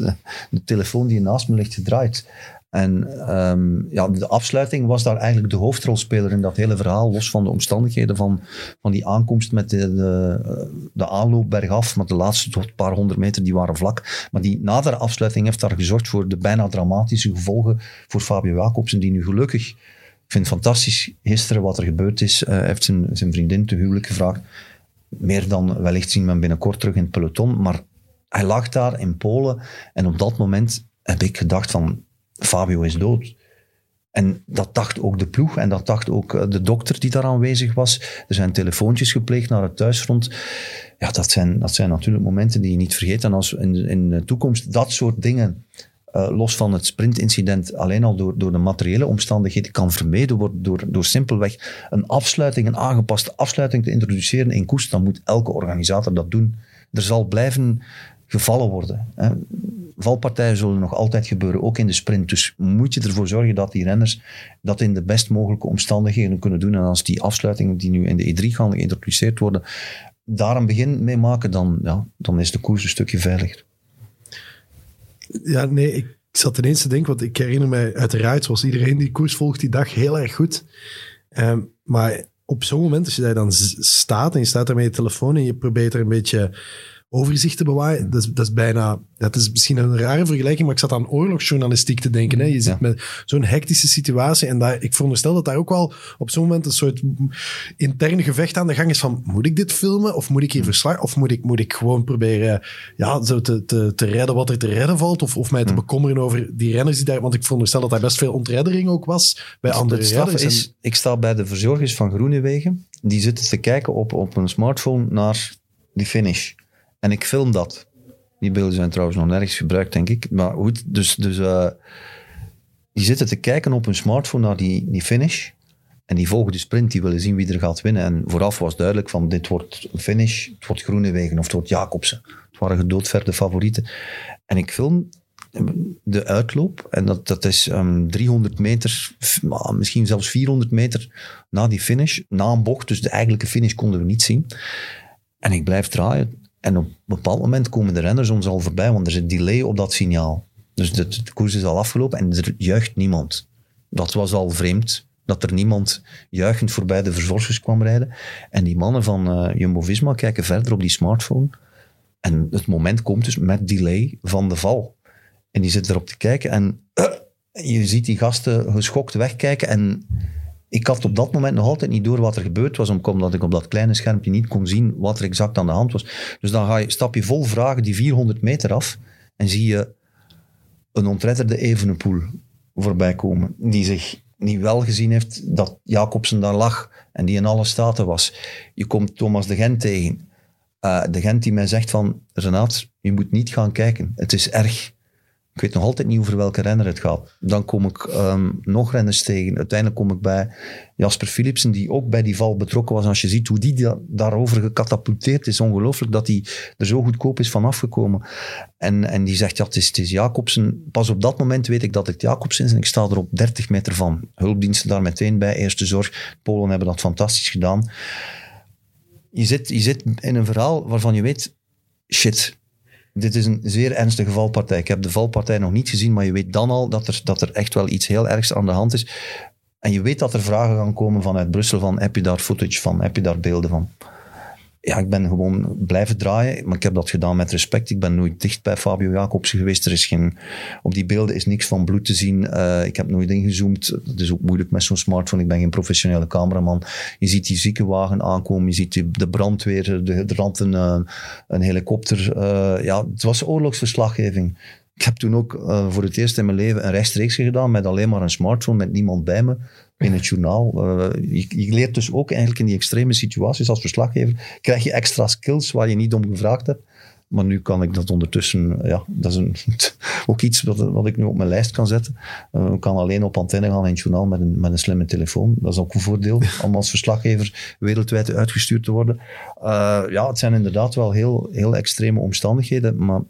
de telefoon die naast me ligt gedraaid. En ehm, ja, de afsluiting was daar eigenlijk de hoofdrolspeler in dat hele verhaal, los van de omstandigheden van, van die aankomst met de, de, de aanloop bergaf, maar de laatste paar honderd meter die waren vlak. Maar die nadere afsluiting heeft daar gezorgd voor de bijna dramatische gevolgen voor Fabio Jacobsen, die nu gelukkig, ik vind het fantastisch gisteren wat er gebeurd is, eh, heeft zijn, zijn vriendin te huwelijk gevraagd. Meer dan wellicht zien we hem binnenkort terug in het peloton, maar hij lag daar in Polen en op dat moment heb ik gedacht van Fabio is dood. En dat dacht ook de ploeg en dat dacht ook eh, de dokter die daar aanwezig was. Er zijn telefoontjes gepleegd naar het thuisfront. Ja, dat zijn, dat zijn natuurlijk momenten die je niet vergeet. En als in, in de toekomst dat soort dingen, eh, los van het sprintincident, alleen al door, door de materiële omstandigheden kan vermeden worden door, door simpelweg een afsluiting, een aangepaste afsluiting te introduceren in koers, dan moet elke organisator dat doen. Er zal blijven gevallen worden. Hè. Valpartijen zullen nog altijd gebeuren, ook in de sprint. Dus moet je ervoor zorgen dat die renners dat in de best mogelijke omstandigheden kunnen doen. En als die afsluitingen die nu in de E3 gaan geïntroduceerd worden, daar een begin mee maken, dan, ja, dan is de koers een stukje veiliger. Ja, nee, ik zat ineens te denken, want ik herinner mij uiteraard, zoals iedereen die koers volgt die dag, heel erg goed. Ehm, maar op zo'n moment, als je daar dan staat en je staat daar met je telefoon en je probeert er een beetje overzicht te bewaren, dat is, dat is bijna, dat is misschien een rare vergelijking, maar ik zat aan oorlogsjournalistiek te denken. Hè. Je zit Ja. met zo'n hectische situatie en daar, ik veronderstel dat daar ook wel op zo'n moment een soort intern gevecht aan de gang is van, moet ik dit filmen of moet ik hier verslag, of moet ik, moet ik gewoon proberen ja, zo te, te, te redden wat er te redden valt, of, of mij te bekommeren over die renners die daar, want ik veronderstel dat daar best veel ontreddering ook was bij andere het straffe renners. En- ik sta bij de verzorgers van Groenewegen. Die zitten te kijken op, op een smartphone naar die finish. En ik film dat. Die beelden zijn trouwens nog nergens gebruikt, denk ik. Maar goed, dus, dus eh, die zitten te kijken op hun smartphone naar die, die finish. En die volgen de sprint, die willen zien wie er gaat winnen. En vooraf was duidelijk van, dit wordt een finish, het wordt Groenewegen of het wordt Jacobsen. Het waren gedoodverde favorieten. En ik film de uitloop, en dat, dat is um, 300 meter, misschien zelfs 400 meter na die finish, na een bocht, dus de eigenlijke finish konden we niet zien. En ik blijf draaien. En op een bepaald moment komen de renners ons al voorbij, want er een delay op dat signaal. Dus de, koers is al afgelopen en er juicht niemand. Dat was al vreemd, dat er niemand juichend voorbij de verzorgers kwam rijden. En die mannen van eh, Jumbo-Visma kijken verder op die smartphone. En het moment komt dus met delay van de val. En die zitten erop te kijken en je ziet die gasten geschokt wegkijken. En ik had op dat moment nog altijd niet door wat er gebeurd was, omdat ik op dat kleine schermpje niet kon zien wat er exact aan de hand was. Dus dan ga je, stap je vol vragen die 400 meter af en zie je een ontredderde Evenepoel voorbij komen, die zich niet wel gezien heeft dat Jacobsen daar lag en die in alle staten was. Je komt Thomas de Gent tegen. Eh, de Gent die mij zegt van, Renaat, je moet niet gaan kijken. Het is erg. Ik weet nog altijd niet over welke renner het gaat. Dan kom ik ehm, nog renners tegen. Uiteindelijk kom ik bij Jasper Philipsen, die ook bij die val betrokken was. Als je ziet hoe die da- daarover gecatapulteerd is, ongelooflijk dat hij er zo goedkoop is van afgekomen. En, en die zegt, ja, het is, het is Jacobsen. Pas op dat moment weet ik dat het Jacobsen is en ik sta er op 30 meter van. Hulpdiensten daar meteen bij, eerste zorg. Polen hebben dat fantastisch gedaan. Je zit, je zit in een verhaal waarvan je weet, shit, dit is een zeer ernstige valpartij. Ik heb de valpartij nog niet gezien, maar je weet dan al dat er, dat er echt wel iets heel ergs aan de hand is. En je weet dat er vragen gaan komen vanuit Brussel van heb je daar footage van, heb je daar beelden van? Ja, ik ben gewoon blijven draaien, maar ik heb dat gedaan met respect. Ik ben nooit dicht bij Fabio Jacobsen geweest. Er is geen, op die beelden is niks van bloed te zien. Eh, ik heb nooit ingezoomd. Dat is ook moeilijk met zo'n smartphone. Ik ben geen professionele cameraman. Je ziet die ziekenwagen aankomen, je ziet de brandweer, de hydranten, uh, een helikopter. Uh, ja, het was oorlogsverslaggeving. Ik heb toen ook uh, voor het eerst in mijn leven een rechtstreeks gedaan met alleen maar een smartphone, met niemand bij me in het journaal. Je, je, leert dus ook eigenlijk in die extreme situaties als verslaggever, krijg je extra skills waar je niet om gevraagd hebt. Maar nu kan ik dat ondertussen, ja, dat is een, ook iets wat, wat ik nu op mijn lijst kan zetten. Uh, ik kan alleen op antenne gaan in het journaal met een, met een slimme telefoon. Dat is ook een voordeel om als verslaggever wereldwijd uitgestuurd te worden. Uh, ja, het zijn inderdaad wel heel, heel extreme omstandigheden, maar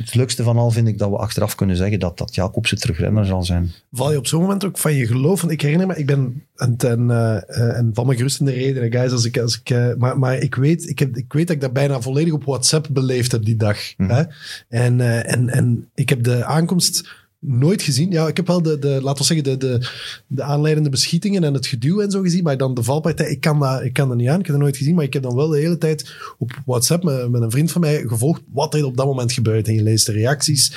het leukste van al vind ik dat we achteraf kunnen zeggen dat, dat Jacobsen terugrenner zal zijn. Val je op zo'n moment ook van je geloof? Want ik herinner me, ik ben en, en, uh, en van mijn gerust in de reden, guys, als ik, als ik, maar, maar ik, weet, ik, heb, ik weet dat ik dat bijna volledig op WhatsApp beleefd heb die dag. Mm. Hè? En, uh, en, en ik heb de aankomst nooit gezien. Ja, ik heb wel de, de laten we zeggen, de, de, de aanleidende beschietingen en het geduw en zo gezien, maar dan de valpartij, ik kan, dat, ik kan dat niet aan, ik heb dat nooit gezien, maar ik heb dan wel de hele tijd op WhatsApp met, met een vriend van mij gevolgd wat er op dat moment gebeurt en je leest de reacties.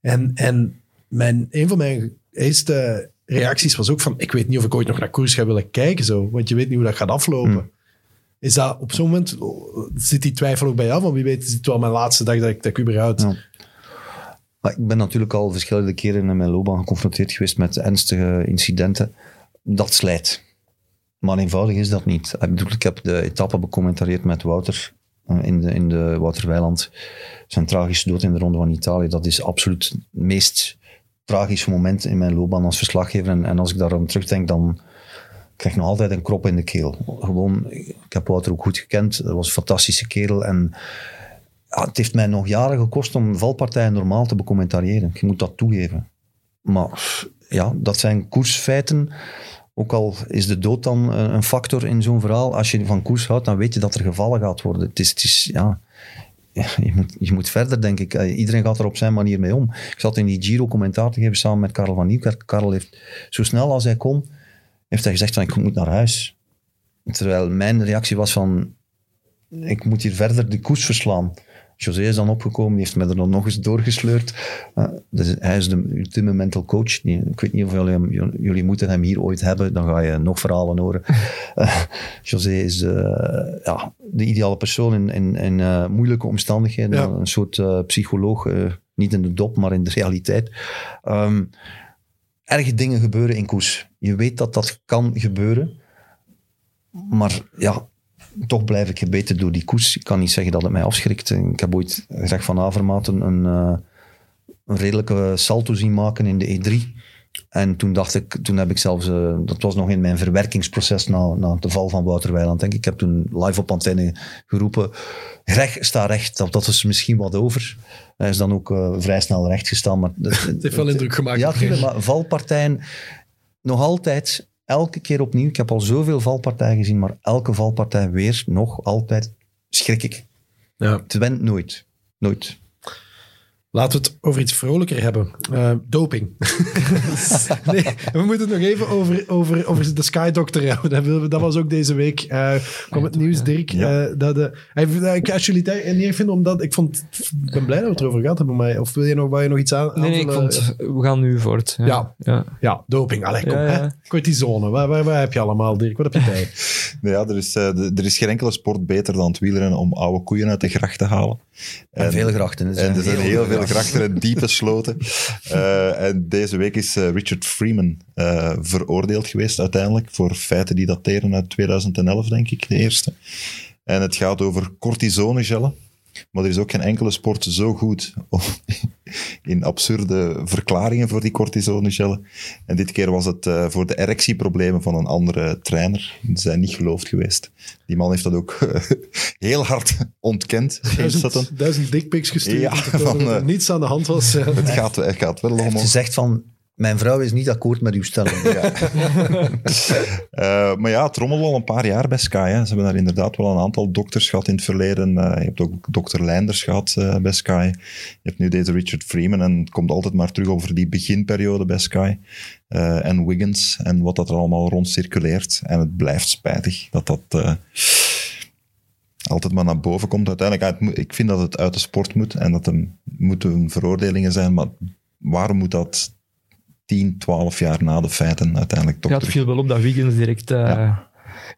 En, en mijn, een van mijn eerste reacties was ook van, ik weet niet of ik ooit nog naar koers ga willen kijken, zo, want je weet niet hoe dat gaat aflopen. Hmm. Is dat op zo'n moment, zit die twijfel ook bij jou? Van wie weet is het wel mijn laatste dag dat ik, dat ik überhaupt... Ik ben natuurlijk al verschillende keren in mijn loopbaan geconfronteerd geweest met ernstige incidenten. Dat slijt. Maar eenvoudig is dat niet. Ik, bedoel, ik heb de etappe becommentarieerd met Wouter in de, in de Wouterweiland. Zijn tragische dood in de Ronde van Italië. Dat is absoluut het meest tragische moment in mijn loopbaan als verslaggever. En, en als ik daarom terugdenk, dan krijg nog altijd een krop in de keel. Gewoon, ik heb Wouter ook goed gekend. Dat was een fantastische kerel. En het heeft mij nog jaren gekost om valpartijen normaal te becommentariëren. Je moet dat toegeven. Maar ja, dat zijn koersfeiten. Ook al is de dood dan een factor in zo'n verhaal. Als je van koers houdt, dan weet je dat er gevallen gaat worden. Het is, het is ja... Je moet, je moet verder, denk ik. Iedereen gaat er op zijn manier mee om. Ik zat in die Giro commentaar te geven samen met Karel van Nieuwkerk. Karel heeft zo snel als hij kon, heeft hij gezegd van ik moet naar huis. Terwijl mijn reactie was van ik moet hier verder de koers verslaan. José is dan opgekomen, die heeft mij er dan nog eens doorgesleurd. Uh, dus hij is de ultieme mental coach. Ik weet niet of jullie, jullie moeten hem hier ooit hebben, dan ga je nog verhalen horen. Uh, José is uh, ja, de ideale persoon in, in, in moeilijke omstandigheden. Ja. Een soort psycholoog, niet in de dop, maar in de realiteit. Um, erge dingen gebeuren in koers. Je weet dat dat kan gebeuren. Maar ja, toch blijf ik gebeten door die koers. Ik kan niet zeggen dat het mij afschrikt. Ik heb ooit Greg van Avermaat een, eh, een redelijke salto zien maken in de E3. En toen dacht ik, toen heb ik zelfs, eh, dat was nog in mijn verwerkingsproces na, na de val van Wouter Weiland, denk ik. Ik heb toen live op antenne geroepen, Greg, sta recht. Dat, dat is misschien wat over. Hij is dan ook eh, vrij snel recht gestaan. Maar Het heeft wel indruk gemaakt. ja, tuurlijk, maar valpartijen, nog altijd, elke keer opnieuw. Ik heb al zoveel valpartijen gezien, maar elke valpartij weer, nog altijd, schrik ik. Ja. Het went nooit. Nooit. Laten we het over iets vrolijker hebben. Eh, doping. nee, we moeten het nog even over, over, over de Sky Doctor hebben. Dat, willen we- dat was ook deze week. eh kwam het nieuws, Dirk. Ja. eh, dat de, hij, ik als jullie het niet vinden, omdat ik vond... Ik ben blij dat we het erover gehad hebben, maar... Of wil je nog, wil je nog iets aan Nee, nee, ik vond, we gaan nu voort. Ja. Ja. ja. Ja, doping. Allee, kom. Ja, ja. Hè? Cortisone. Waar, waar, waar heb je allemaal, Dirk? Wat heb je bij? Nee, ja, er, is, er is geen enkele sport beter dan het wielrennen om oude koeien uit de gracht te halen. En, veel grachten. En er zijn heel veel grachten en diepe sloten. Eh, en deze week is eh, Richard Freeman eh, veroordeeld geweest uiteindelijk voor feiten die dateren uit 2011, denk ik, de eerste. En het gaat over cortisonegellen. Maar er is ook geen enkele sport zo goed om- in absurde verklaringen voor die cortisonegellen. En dit keer was het eh, voor de erectieproblemen van een andere trainer. Ze zijn niet geloofd geweest. Die man heeft dat ook heel hard ontkend. Shane Sutton. Duizend, duizend dickpics gestuurd. Ja, van, dat er eh, niets aan de hand was. eh. Het gaat, het gaat wel Hij om... heeft gezegd van, mijn vrouw is niet akkoord met uw stelling. Eh, maar ja, het rommelt al een paar jaar bij Sky. Hè. Ze hebben daar inderdaad wel een aantal dokters gehad in het verleden. Eh, je hebt ook dokter Leinders gehad eh, bij Sky. Je hebt nu deze Richard Freeman en het komt altijd maar terug over die beginperiode bij Sky. En Wiggins en wat dat er allemaal rond circuleert. En het blijft spijtig dat dat... altijd maar naar boven komt. Uiteindelijk, moet- ik vind dat het uit de sport moet en dat er moeten veroordelingen zijn, maar waarom moet dat 10, 12 jaar na de feiten uiteindelijk toch Ja, het terug? viel wel op dat Wiggins direct eh,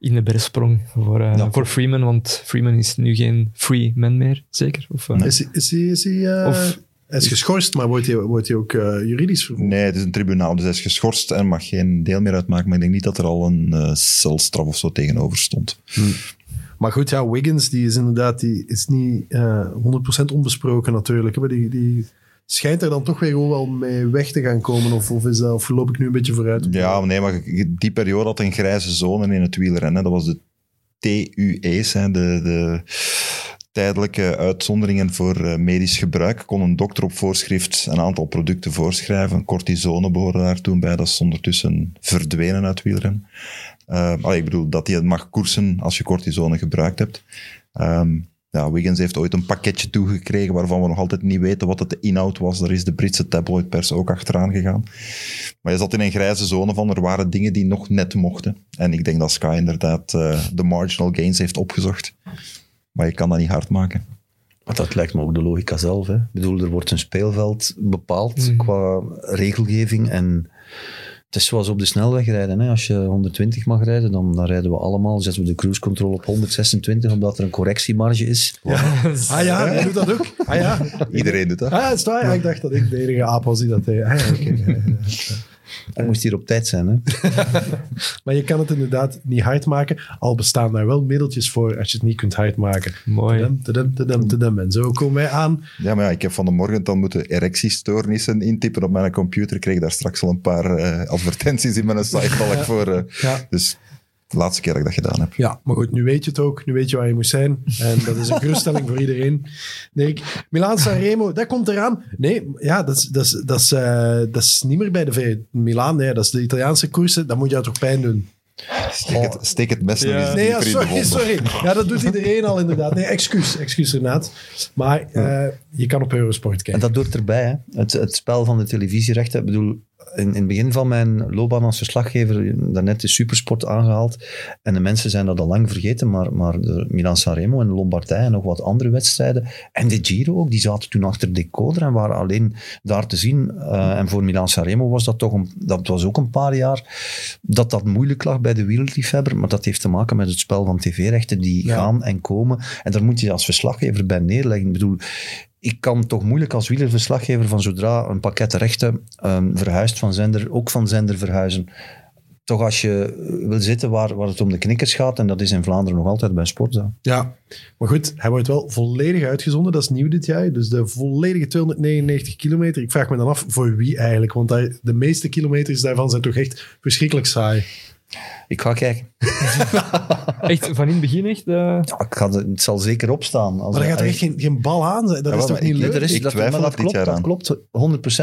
in de berg sprong voor, eh, Ja. voor Freeman, want Freeman is nu geen free man meer, zeker? Of, eh, Is, hij- is, hij- is, hij, eh, Of- hij is geschorst, maar wordt hij, wordt hij ook juridisch vervolgd? Nee, het is een tribunaal, dus hij is geschorst en mag geen deel meer uitmaken. Maar ik denk niet dat er al een celstraf of zo tegenover stond. Maar goed, ja, Wiggins, die is inderdaad die is niet eh 100% onbesproken natuurlijk. hè, Maar die, die schijnt er dan toch weer gewoon wel mee weg te gaan komen. Of, of, is dat, of loop ik nu een beetje vooruit? Ja, nee, maar die periode had een grijze zone in het wielrennen. Dat was de TUE's, de, de tijdelijke uitzonderingen voor eh, medisch gebruik. Kon een dokter op voorschrift een aantal producten voorschrijven. Cortisone behoorde daar toen bij. Dat is ondertussen verdwenen uit wielrennen. Allee, ik bedoel, dat je mag koersen als je cortisone gebruikt hebt. Ehm, ja, Wiggins heeft ooit een pakketje toegekregen waarvan we nog altijd niet weten wat het de inhoud was. Daar is de Britse tabloidpers ook achteraan gegaan. Maar je zat in een grijze zone van er waren dingen die nog net mochten. En ik denk dat Sky inderdaad eh, de marginal gains heeft opgezocht. Maar je kan dat niet hard maken. Maar dat lijkt me ook de logica zelf. Hè. Ik bedoel, er wordt een speelveld bepaald Mhm. qua regelgeving. En het is zoals op de snelweg rijden. Hè. Als je 120 mag rijden, dan, dan rijden we allemaal. Zetten we de cruise control op 126, omdat er een correctiemarge is. Ah ja, hij doet dat ook. Ah ja, Iedereen doet dat. ah, is het waar? Ja, ik dacht dat ik de enige aap was die dat deed. Ah, ja, Je moest hier op tijd zijn. Hè. Maar je kan het inderdaad niet hard maken. Al bestaan daar wel middeltjes voor als je het niet kunt hard maken. Mooi. Tadam, tadam, tadam, tadam. En zo komen wij aan. Ja, maar ja, ik heb van de morgen dan moeten erectiestoornissen intypen op mijn computer. Ik kreeg daar straks al een paar eh, advertenties in mijn sitebalk voor. eh. Ja. Dus de laatste keer dat ik dat gedaan heb. Ja, maar goed, nu weet je het ook. Nu weet je waar je moet zijn. En dat is een geruststelling voor iedereen. Dirk, Milaan Sanremo, dat komt eraan. Nee, ja, dat is, dat is, dat is, eh, dat is niet meer bij de V. Milaan, nee, dat is de Italiaanse koersen. Dat moet jou toch pijn doen? Steek, het, steek het mes nog Ja. eens Nee, ja, dieper in de sorry, sorry. Ja, dat doet iedereen al inderdaad. Nee, excuus, excuus Renaat. Maar eh, je kan op Eurosport En kijken. dat doet erbij. Hè. Het, het spel van de televisierechten. Ik bedoel, in, in het begin van mijn loopbaan als verslaggever, daarnet de supersport aangehaald. En de mensen zijn dat al lang vergeten, maar, maar de Milan Sanremo en Lombardij en nog wat andere wedstrijden. En de Giro ook, die zaten toen achter decoder en waren alleen daar te zien. Eh, en voor Milan Sanremo was dat toch, een, dat was ook een paar jaar dat dat moeilijk lag bij de wielerliefhebber. Maar dat heeft te maken met het spel van tv-rechten die Ja. gaan en komen. En daar moet je als verslaggever bij neerleggen. Ik bedoel, ik kan toch moeilijk als wielerverslaggever van zodra een pakket rechten ehm, verhuist van zender, ook van zender verhuizen. toch als je wil zitten waar, waar het om de knikkers gaat, en dat is in Vlaanderen nog altijd bij Sportza. Ja, maar goed, hij wordt wel volledig uitgezonden. Dat is nieuw dit jaar. Dus de volledige 299 kilometer. Ik vraag me dan af voor wie eigenlijk. Want de meeste kilometers daarvan zijn toch echt verschrikkelijk saai. Ik ga kijken. Echt, van in het begin echt... eh, Ja, ik ga, het het zal zeker opstaan. Als Maar daar gaat er echt geen, geen bal aan. zijn. Dat Ja, is toch niet ik- leuk? Er is, Ik dat, twijfel er dat dit klopt, jaar dat klopt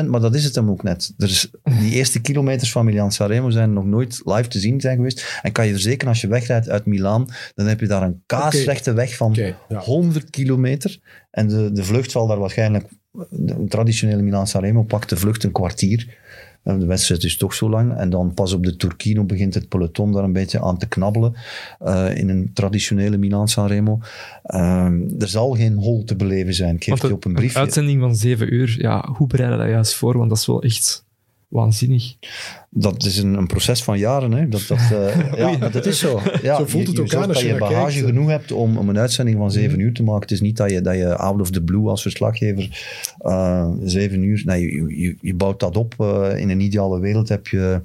100%, maar dat is het hem ook net. Er is, die eerste kilometers van Milan Sanremo zijn nog nooit live te zien zijn geweest. En kan je verzekeren, als je wegrijdt uit Milaan, dan heb je daar een kaasrechte weg van Oké, ja. 100 kilometer. En de, de vlucht zal daar waarschijnlijk, een traditionele Milan Sanremo pakt de vlucht een kwartier. En De wedstrijd is toch zo lang. En dan pas op de Turquino begint het peloton daar een beetje aan te knabbelen. eh, in een traditionele Milan Sanremo. Ehm, er zal geen hol te beleven zijn. Ik geef want je op een een briefje. uitzending van zeven uur, ja, hoe bereid je dat juist voor? Want dat is wel echt waanzinnig. Dat is een, een proces van jaren. Hè. Dat, dat, eh, ja, maar dat is zo. Ja, Zo voelt het je ook aan als dat je je bagage kijkt. genoeg hebt om, om een uitzending van zeven uur te maken. Het is niet dat je, dat je out of the blue als verslaggever eh, zeven uur... Nee, je, je, je bouwt dat op. eh, in een ideale wereld heb je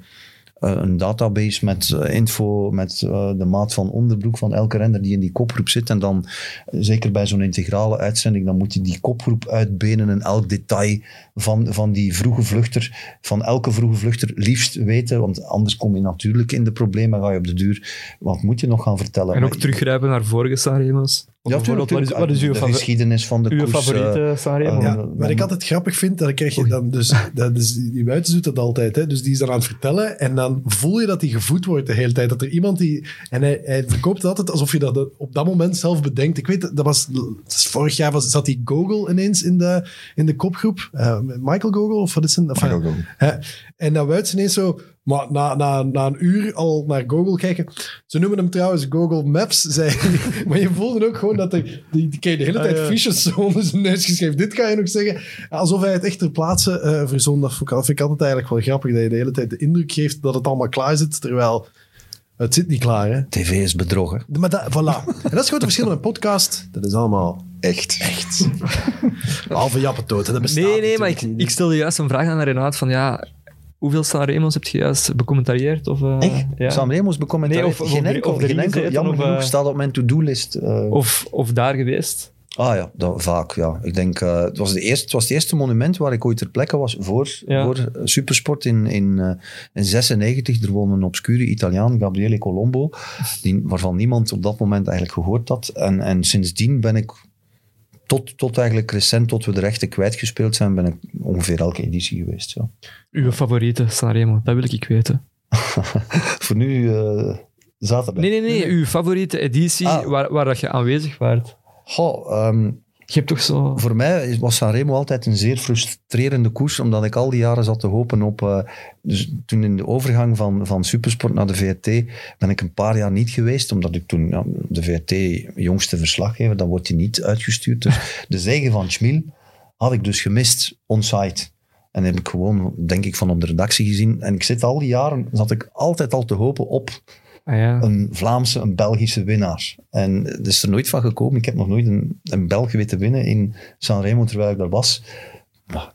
eh, een database met eh, info, met eh, de maat van onderbroek van elke renner die in die kopgroep zit. En dan, eh, zeker bij zo'n integrale uitzending, dan moet je die kopgroep uitbenen en elk detail van, van die vroege vluchter, van elke vroege vluchter liefst weten. Want anders kom je natuurlijk in de problemen, ga je op de duur, wat moet je nog gaan vertellen? En ook Maar- teruggrijpen naar vorige Sanremo's. Of Ja, tuurlijk, wat is, wat is uw, de geschiedenis van de uw koers. eh, favoriete Sanremo? eh, Ja, dan- wat ik altijd grappig vind, dat krijg je dan dus, dat is, die buiten doet dat altijd, hè? dus die is dan aan het vertellen en dan voel je dat hij gevoed wordt de hele tijd. Dat er iemand die, en hij, hij verkoopt het altijd alsof je dat op dat moment zelf bedenkt. Ik weet, dat was, vorig jaar was, zat die Gogol ineens in de, in de kopgroep. Eh, Michael Gogol, of wat is het? Enfin, Michael Gogol. Hè? En dan wuit ze ineens zo, maar na, na, na een uur al naar Google kijken. Ze noemen hem trouwens Google Maps, zei hij. Maar je voelde ook gewoon dat hij, die, die kreeg de hele Ah, tijd ja. fiches zo onder zijn neus geschreven. Dit kan je nog zeggen. Alsof hij het echt ter plaatse eh verzon. Dat vind ik, vind ik altijd eigenlijk wel grappig, dat je de hele tijd de indruk geeft dat het allemaal klaar zit, terwijl het zit niet klaar. Hè? TV is bedroggen. Maar dat, voilà. En dat is gewoon het verschil met een podcast. Dat is allemaal Echt. echt. Halve jappentoot, hè, dat bestaat Nee, nee, maar ik, stelde juist een vraag aan Renaat van ja, hoeveel Sanremo's heb je juist becommentarieerd? Of, eh, Echt? ja. Sanremo's? Nee, of- of geen enkel, of geen enkel jammer of, genoeg eh, staat op mijn to-do-list. eh. Of, of daar geweest? Ah ja, dat, vaak, ja. Ik denk, eh, het, was de eerste, het was het eerste monument waar ik ooit ter plekke was voor, Ja. voor eh, Supersport in, in, eh, in 96. Er woonde een obscure Italiaan, Gabriele Colombo, die, waarvan niemand op dat moment eigenlijk gehoord had. En, en sindsdien ben ik, tot, tot eigenlijk recent, tot we de rechten kwijtgespeeld zijn, ben ik ongeveer elke editie geweest. Ja. Uw favoriete Sanremo, dat wil ik weten. Voor nu eh, zaterdag. Nee, nee, nee, uw favoriete editie Ah. waar, waar dat je aanwezig waart. Goh, ehm, Je hebt toch zo... Voor mij was Sanremo altijd een zeer frustrerende koers, omdat ik al die jaren zat te hopen op... eh, dus toen in de overgang van, van Supersport naar de VRT ben ik een paar jaar niet geweest, omdat ik toen de VRT jongste verslaggever, dan wordt hij niet uitgestuurd. Dus de zegen van Schmil had ik dus gemist on-site. En heb ik gewoon, denk ik, van op de redactie gezien. En ik zit al die jaren, zat ik altijd al te hopen op Ah, ja. een Vlaamse, een Belgische winnaar. En het is er nooit van gekomen. Ik heb nog nooit een, een Belg weten winnen in Sanremo terwijl ik daar was.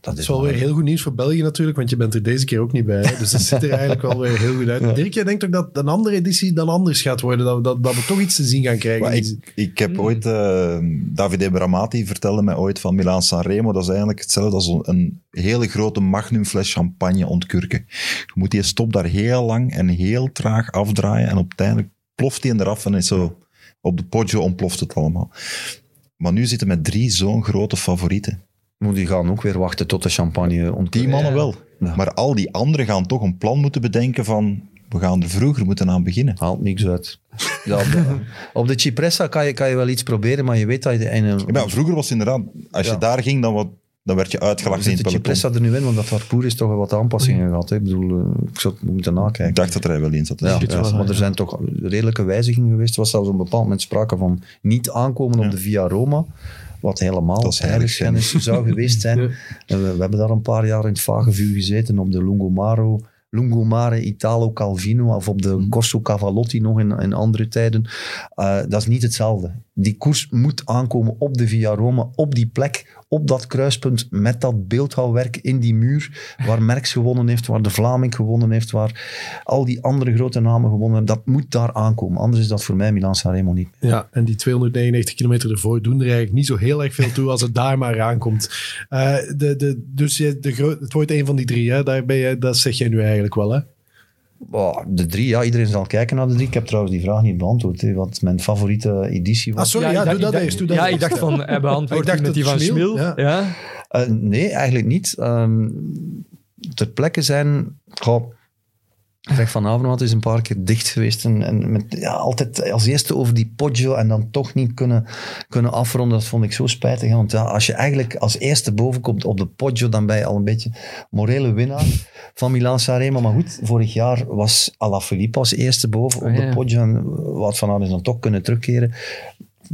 Dat is is wel weer heel goed nieuws voor België natuurlijk, want je bent er deze keer ook niet bij. Hè? Dus dat ziet er eigenlijk wel weer heel goed uit. Dirk, jij denkt ook dat een andere editie dan anders gaat worden? Dat, we- dat, dat we toch iets te zien gaan krijgen? Maar ik, ik heb ooit, eh, Davide Bramati vertelde mij ooit van Milaan Sanremo, dat is eigenlijk hetzelfde als een hele grote magnum fles champagne ontkurken. Je moet die stop daar heel lang en heel traag afdraaien en uiteindelijk ploft die eraf en is zo op de poggio ontploft het allemaal. Maar nu zitten we met drie zo'n grote favorieten. Moet die gaan ook weer wachten tot de champagne ont- Die mannen wel. Ja. Maar al die anderen gaan toch een plan moeten bedenken van, we gaan er vroeger moeten aan beginnen. Haalt niks uit. Ja, op, de, op de Cipressa kan je, kan je wel iets proberen, maar je weet dat je... In een, Ja, vroeger was het inderdaad, als je daar ging, dan, wat, dan werd je uitgelachen in het peloton. Cipressa er nu in, want dat parcours is toch wel wat aanpassingen gehad. Hè? Ik bedoel, eh, ik zou het moeten nakijken. Ik dacht dat er wel in zat. Ja, ja, maar ja. er zijn toch redelijke wijzigingen geweest. Er was zelfs op een bepaald moment sprake van niet aankomen Ja. op de Via Roma. Wat helemaal Dat is heilig heiligschennis zou geweest zijn. Ja. We, we hebben daar een paar jaar in het vage vuur gezeten op de Lungomaro. Lungomare Italo Calvino of op de Mhm. Corso Cavalotti nog in, in andere tijden. Eh, dat is niet hetzelfde. Die koers moet aankomen op de Via Roma, op die plek, op dat kruispunt, met dat beeldhouwwerk in die muur, waar Merckx gewonnen heeft, waar de Vlaming gewonnen heeft, waar al die andere grote namen gewonnen hebben. Dat moet daar aankomen. Anders is dat voor mij Milan Sanremo niet. Ja, en die 299 kilometer ervoor doen er eigenlijk niet zo heel erg veel toe als het daar maar aankomt. Eh, de, de, dus je, de het wordt een van die drie, hè? Daar ben je, dat zeg jij nu eigenlijk wel. Hè? Oh, de drie, ja, iedereen zal kijken naar de drie. Ik heb trouwens die vraag niet beantwoord, hè, wat mijn favoriete editie Ah, was. sorry, ja, ik doe dacht- dat eens. Doe dat ja, ik dacht van, hij beantwoordt Ik dacht met die van Schmiel, Schmil. ja. Ja. Eh, nee, eigenlijk niet. Ehm, ter plekke zijn... Goh, Greg van Avermaat is een paar keer dicht geweest. En, en met, ja, altijd als eerste over die Poggio en dan toch niet kunnen, kunnen afronden. Dat vond ik zo spijtig. hè. Want ja, als je eigenlijk als eerste boven komt op de Poggio, dan ben je al een beetje morele winnaar van Milan Sanremo. Maar goed, vorig jaar was Alaphilippe als eerste boven op Ah, de. Poggio. En Wout van is dan toch kunnen terugkeren.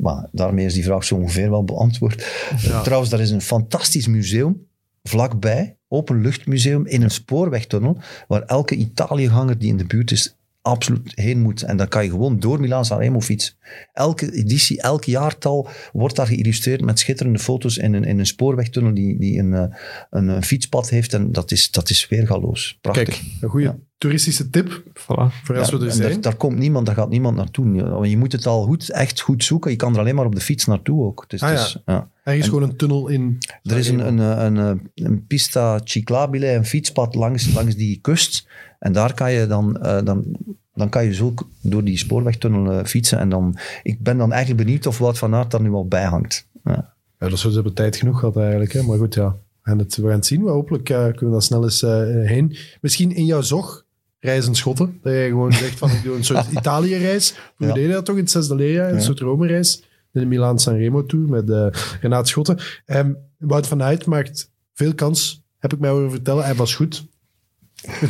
Maar daarmee is die vraag zo ongeveer wel beantwoord. Ja. Trouwens, daar is een fantastisch museum vlakbij, openluchtmuseum in een spoorwegtunnel, waar elke Italiëganger die in de buurt is absoluut heen moet. En dan kan je gewoon door Milaan Sanremo fietsen. Elke editie, elk jaartal wordt daar geïllustreerd met schitterende foto's in een, in een spoorwegtunnel die, die een, eh, een, een fietspad heeft. En dat is, dat is weergaloos. Prachtig. Kijk, een goede Ja. toeristische tip Voilà. voor als Ja, we er en zijn. Daar, daar komt niemand, daar gaat niemand naartoe. Je moet het al goed, echt goed zoeken. Je kan er alleen maar op de fiets naartoe ook. Dus Ah, het ja. is, ja. Er is en- gewoon een tunnel in. Er is een, een, een, een, een pista ciclabile, een fietspad langs, langs die kust. En daar kan je dan, eh, dan, dan kan je zo k- door die spoorwegtunnel eh, fietsen. En dan, ik ben dan eigenlijk benieuwd of Wout van Aert daar nu al bij hangt. Ja. Ja, dat hebben tijd genoeg gehad eigenlijk. Hè? Maar goed, ja. We gaan het, we gaan het zien. Maar hopelijk eh, kunnen we daar snel eens heen. Misschien in jouw zog reizen schotten. Dat je gewoon zegt van ik doe een soort Italië-reis. We Ja. deden dat toch in het zesde leerjaar. Een Ja. soort Rome-reis. De Milaan Sanremo Tour met Renaat Schotten. Ehm, Wout van Aert maakt veel kans. Heb ik mij horen vertellen. Hij was goed.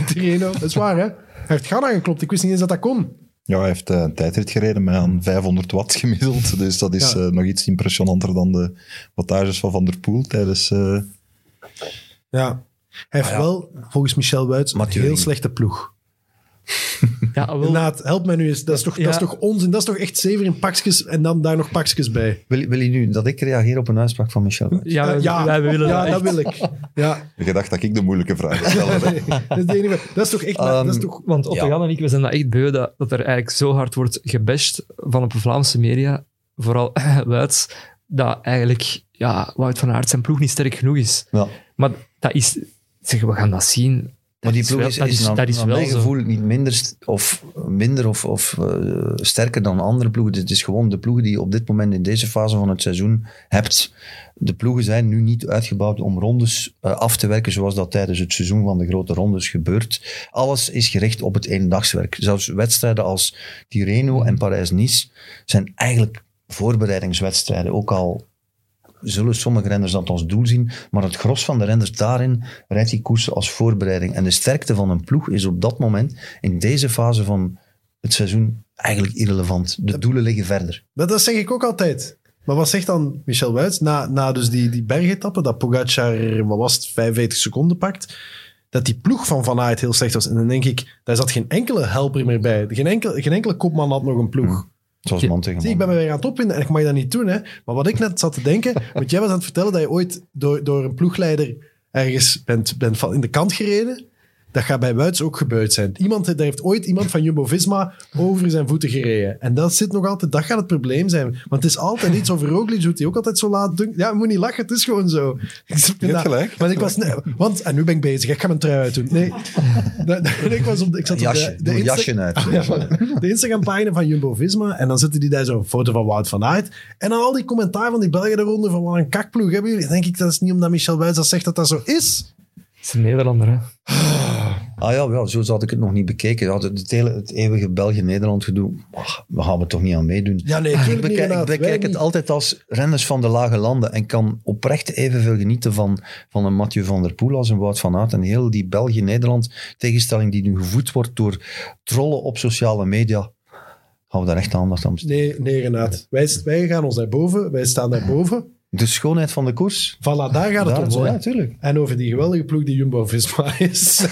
Tirreno. Dat is waar hè. Hij heeft Ghana geklopt. Ik wist niet eens dat dat kon. Ja, hij heeft eh, een tijdrit gereden met aan 500 watt gemiddeld. Dus dat is Ja. eh, nog iets impressionanter dan de wattages van Van der Poel tijdens... eh, Ja. Hij heeft Ah, ja. wel, volgens Michel Wuits, een heel slechte ploeg. Ja, wel, Naat, help mij nu eens. Dat is, toch, dat is toch onzin? Dat is toch echt zeven in pakjes en dan daar nog pakjes bij? Wil, wil je nu dat ik reageer op een uitspraak van Michel? Ja, ja, wij willen ja, dat wil ik. Ja, je dacht dat ik de moeilijke vragen stelde. nee, dat is de enige. Dat is toch echt... dat is Ehm, toch, Want Otto Ja. Jan en ik, we zijn dat echt beu dat, dat er eigenlijk zo hard wordt gebashed van op de Vlaamse media, vooral Wuits, dat eigenlijk ja, Wout van Aert zijn ploeg niet sterk genoeg is. Ja. Maar dat is... Zeg, we gaan dat zien. Maar die ploeg is, is, dat is mijn gevoel niet minder, of, minder of, of eh, sterker dan andere ploegen. Het is gewoon de ploegen die je op dit moment in deze fase van het seizoen hebt. De ploegen zijn nu niet uitgebouwd om rondes eh, af te werken zoals dat tijdens het seizoen van de grote rondes gebeurt. Alles is gericht op het eendagswerk. Zelfs wedstrijden als Tirreno en Parijs-Nice zijn eigenlijk voorbereidingswedstrijden. Ook al zullen sommige renners dat als doel zien, maar het gros van de renners daarin rijdt die koersen als voorbereiding. En de sterkte van een ploeg is op dat moment, in deze fase van het seizoen, eigenlijk irrelevant. De doelen liggen verder. dat, dat zeg ik ook altijd. Maar wat zegt dan Michel Wuits na, na dus die, die bergetappe, dat Pogacar, wat was het, 45 seconden pakt, dat die ploeg van Van Aert heel slecht was. En dan denk ik, daar zat geen enkele helper meer bij. Geen enkele, geen enkele kopman had nog een ploeg. Zoals Ja, man tegen Zie, ik ben me weer aan het opwinden en ik mag dat niet doen. Hè. Maar wat ik net zat te denken, want jij was aan het vertellen dat je ooit door, door een ploegleider ergens bent, bent in de kant gereden. Dat gaat bij Wuits ook gebeurd zijn. Iemand, daar heeft ooit iemand van Jumbo-Visma over zijn voeten gereden. En dat zit nog altijd, dat gaat het probleem zijn. Want het is altijd iets over Roglic, doet hij ook altijd zo laat doen. Ja, je moet niet lachen, het is gewoon zo. Ik vind gelijk. Want ik was, nee, want, en nu ben ik bezig, ik ga mijn trui uit doen. Nee, ik, was op, de- ik zat op Jasje, de, de jasje uit. Ja, voilà. de Instagram-pagina van Jumbo-Visma. En dan zitten die daar zo'n foto van Wout van Aert. En dan al die commentaar van die Belgen eronder van wat een kakploeg hebben jullie. Dan denk ik, dat is niet omdat Michel Wijs dat zegt dat dat zo is. Het is een Nederlander, hè. Ah ja, ja, zo had ik het nog niet bekeken. Ja, het, hele, het eeuwige België-Nederland gedoe, ach, we gaan er toch niet aan meedoen. Ja, nee, Ik bekijk, ik Renaat. bekijk Wij het niet. altijd als renners van de lage landen en kan oprecht evenveel genieten van, van een Mathieu van der Poel als een Wout van Aert. En heel die België-Nederland tegenstelling die nu gevoed wordt door trollen op sociale media, gaan we daar echt aandacht aan besteden. Nee, nee Renaat. Wij, wij gaan ons naar boven. Wij staan daar boven. De schoonheid van de koers. Voilà, daar gaat het om. ja, natuurlijk. En over die geweldige ploeg die Jumbo-Visma is.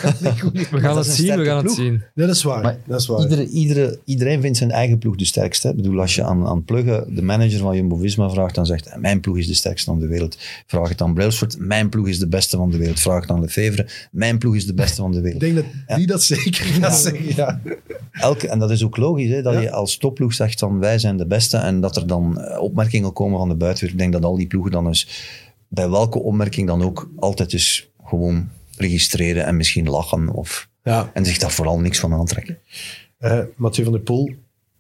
We gaan het zien, we gaan het zien. dat is waar. Maar dat is waar. Iedere, iedere, iedereen vindt zijn eigen ploeg de sterkste. Ik bedoel, als je aan, aan Plugge, de manager van Jumbo-Visma, vraagt, dan zegt mijn ploeg is de sterkste van de wereld. Vraag het aan Brailsford, mijn ploeg is de beste van de wereld. Vraag het aan Lefevre, mijn ploeg is de beste van de Ik wereld. denk dat die dat zeker gaat zeggen. Ja. Elke, en dat is ook logisch, hè, dat Ja. je als topploeg zegt dan wij zijn de beste en dat er dan eh, opmerkingen komen van de buitenwereld. Ik denk dat al die ploegen dan eens, bij welke opmerking dan ook, altijd eens gewoon registreren en misschien lachen of, Ja. en zich daar vooral niks van aantrekken. Eh, Mathieu van der Poel,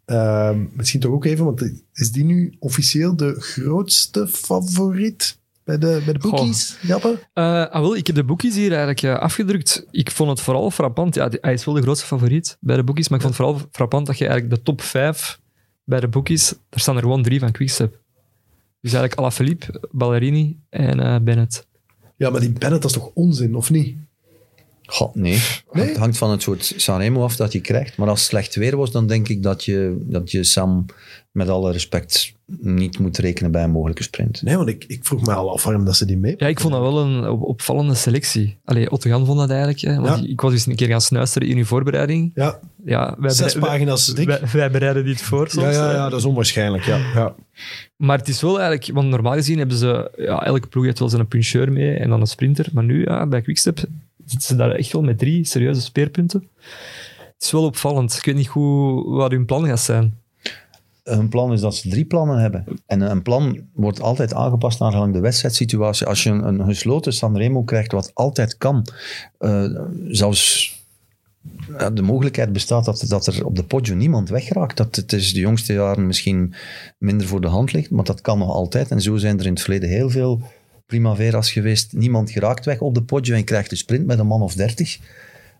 ehm, misschien toch ook even, want is die nu officieel de grootste favoriet bij de, bij de Goh. bookies? Jappe? Eh, ah, wel, ik heb de boekies hier eigenlijk eh, afgedrukt. Ik vond het vooral frappant. Ja, die- hij is wel de grootste favoriet bij de boekies, maar ik vond het vooral frappant dat je eigenlijk de top 5 bij de boekies, daar staan er gewoon drie van Quickstep. Dus eigenlijk Alaphilippe, Ballerini en eh, Bennett. Ja, maar die Bennett, dat is toch onzin, of niet? Goh, nee. Nee? Het hangt van het soort Sanremo af dat je krijgt. Maar als het slecht weer was, dan denk ik dat je, dat je Sam, met alle respect, niet moet rekenen bij een mogelijke sprint. Nee, want ik, ik vroeg me al af waarom dat ze die mee... Ja, ik vond dat wel een op- opvallende selectie. Allee, Ottegan vond dat eigenlijk. Hè, want Ja. Ik was eens een keer gaan snuisteren in uw voorbereiding. Ja, Ja, wij, zes pagina's dik. wij, wij bereiden dit voor soms. Ja, ja, ja, dat is onwaarschijnlijk. Ja, ja. Maar het is wel eigenlijk, want normaal gezien hebben ze, ja, elke ploeg heeft wel zijn puncheur mee en dan een sprinter. Maar nu, ja, bij Quickstep, zitten ze daar echt wel met drie serieuze speerpunten. Het is wel opvallend. Ik weet niet goed wat hun plan gaat zijn. Hun plan is dat ze drie plannen hebben. En een plan wordt altijd aangepast naar gelang de wedstrijdsituatie. Als je een, een gesloten Sanremo krijgt, wat altijd kan, eh, zelfs de mogelijkheid bestaat dat, dat er op de Poggio niemand wegraakt. Dat het is de jongste jaren misschien minder voor de hand ligt, maar dat kan nog altijd. En zo zijn er in het verleden heel veel primavera's geweest. Niemand geraakt weg op de Poggio en krijgt de sprint met een man of dertig.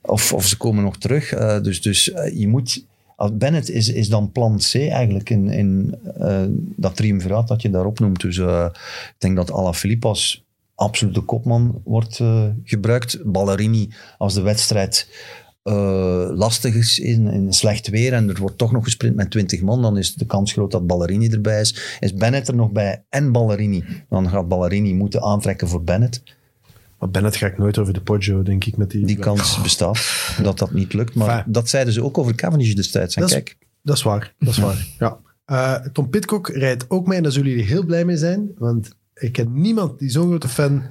Of, of ze komen nog terug. Eh, dus dus eh, je moet... Bennett is, is dan plan C eigenlijk in, in eh, dat triumviraat dat je daarop noemt. Dus ik denk dat Alaphilippe als absolute kopman wordt gebruikt. Ballerini als de wedstrijd eh, lastig is in, in slecht weer en er wordt toch nog gesprint met 20 man, dan is de kans groot dat Ballerini erbij is. Is Bennett er nog bij en Ballerini, dan gaat Ballerini moeten aantrekken voor Bennett. Maar Bennett ga ik nooit over de Poggio, denk ik, met die... Die kans bestaat dat dat niet lukt. Maar dat zeiden ze ook over Cavendish destijds. En Dat is- kijk, Dat is waar, dat is waar. Ja. Eh, Tom Pitcock rijdt ook mee en daar zullen jullie heel blij mee zijn, want ik ken niemand die zo'n grote fan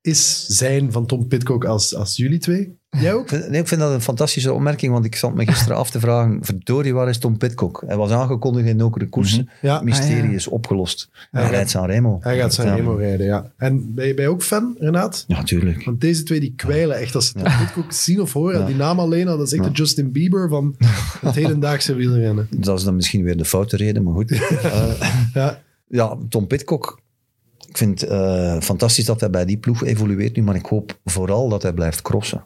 is zijn van Tom Pitcock als, als jullie twee. Jij ook? Ik vind- nee, ik vind dat een fantastische opmerking, want ik zat me gisteren af te vragen, verdorie, waar is Tom Pitcock? Hij was aangekondigd in ook de koersen. Ja. Het mysterie Ah, ja. is opgelost. Hij Hij rijdt Sanremo. Hij gaat zijn Ja. Remo rijden, ja. En ben je, ben je ook fan, Renaat? Ja, tuurlijk. Want deze twee die kwijlen echt als ze Tom Pitcock zien of horen. Ja. Die naam alleen al, dat is echt de Justin Bieber van het hedendaagse wielrennen. Dat is dan misschien weer de foute reden, maar goed. Eh, Ja, ja, Tom Pitcock. Ik vind het eh, fantastisch dat hij bij die ploeg evolueert nu, maar ik hoop vooral dat hij blijft crossen.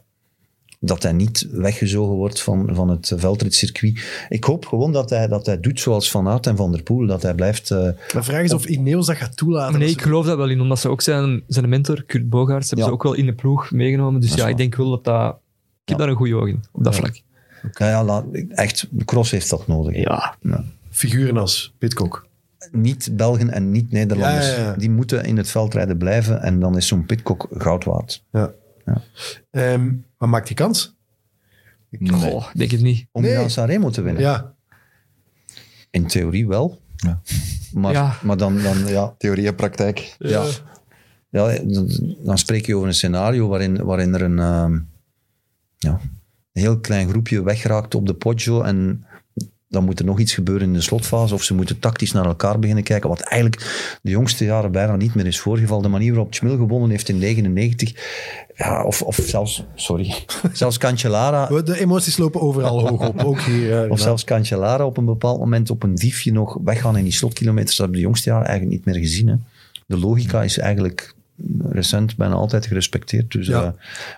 Dat hij niet weggezogen wordt van, van het veldritcircuit. Ik hoop gewoon dat hij, dat hij doet zoals Van Aert en Van der Poel. Dat hij blijft... eh, de vraag is of Ineos dat gaat toelaten. Nee, ik ze- geloof dat wel in, omdat ze ook zijn, zijn mentor, Kurt Bogaerts, hebben Ja. ze ook wel in de ploeg meegenomen. Dus ja, ik denk wel dat dat... Ik heb Ja. daar een goede oog in, op dat Ja. vlak. ja, ja, laat- echt, cross heeft dat nodig. Ja. Ja. Figuren als Pitcock. Niet Belgen en niet Nederlanders. Ja, ja, ja. Die moeten in het veldrijden blijven en dan is zo'n Pitcock goud waard. Ja. Ja. Ehm, maar maakt die kans? Goh, ik denk het niet. Om Nee. Milan Sanremo te winnen. Ja. In theorie wel. Ja. Maar, Ja. maar dan, dan, ja, Theorie en praktijk. ja, ja, dan, dan spreek je over een scenario waarin, waarin er een, ehm, ja, een heel klein groepje wegraakt op de Poggio en dan moet er nog iets gebeuren in de slotfase of ze moeten tactisch naar elkaar beginnen kijken, wat eigenlijk de jongste jaren bijna niet meer is voorgevallen. De manier waarop Schmil gewonnen heeft in 99, ja, of, of zelfs, sorry, zelfs Cancellara De emoties lopen overal hoog op. Ook hier. eh, of zelfs Cancellara op een bepaald moment op een diefje nog weggaan in die slotkilometers. Dat hebben de jongste jaren eigenlijk niet meer gezien. Hè. De logica is eigenlijk recent bijna altijd gerespecteerd. Dus, Ja. eh,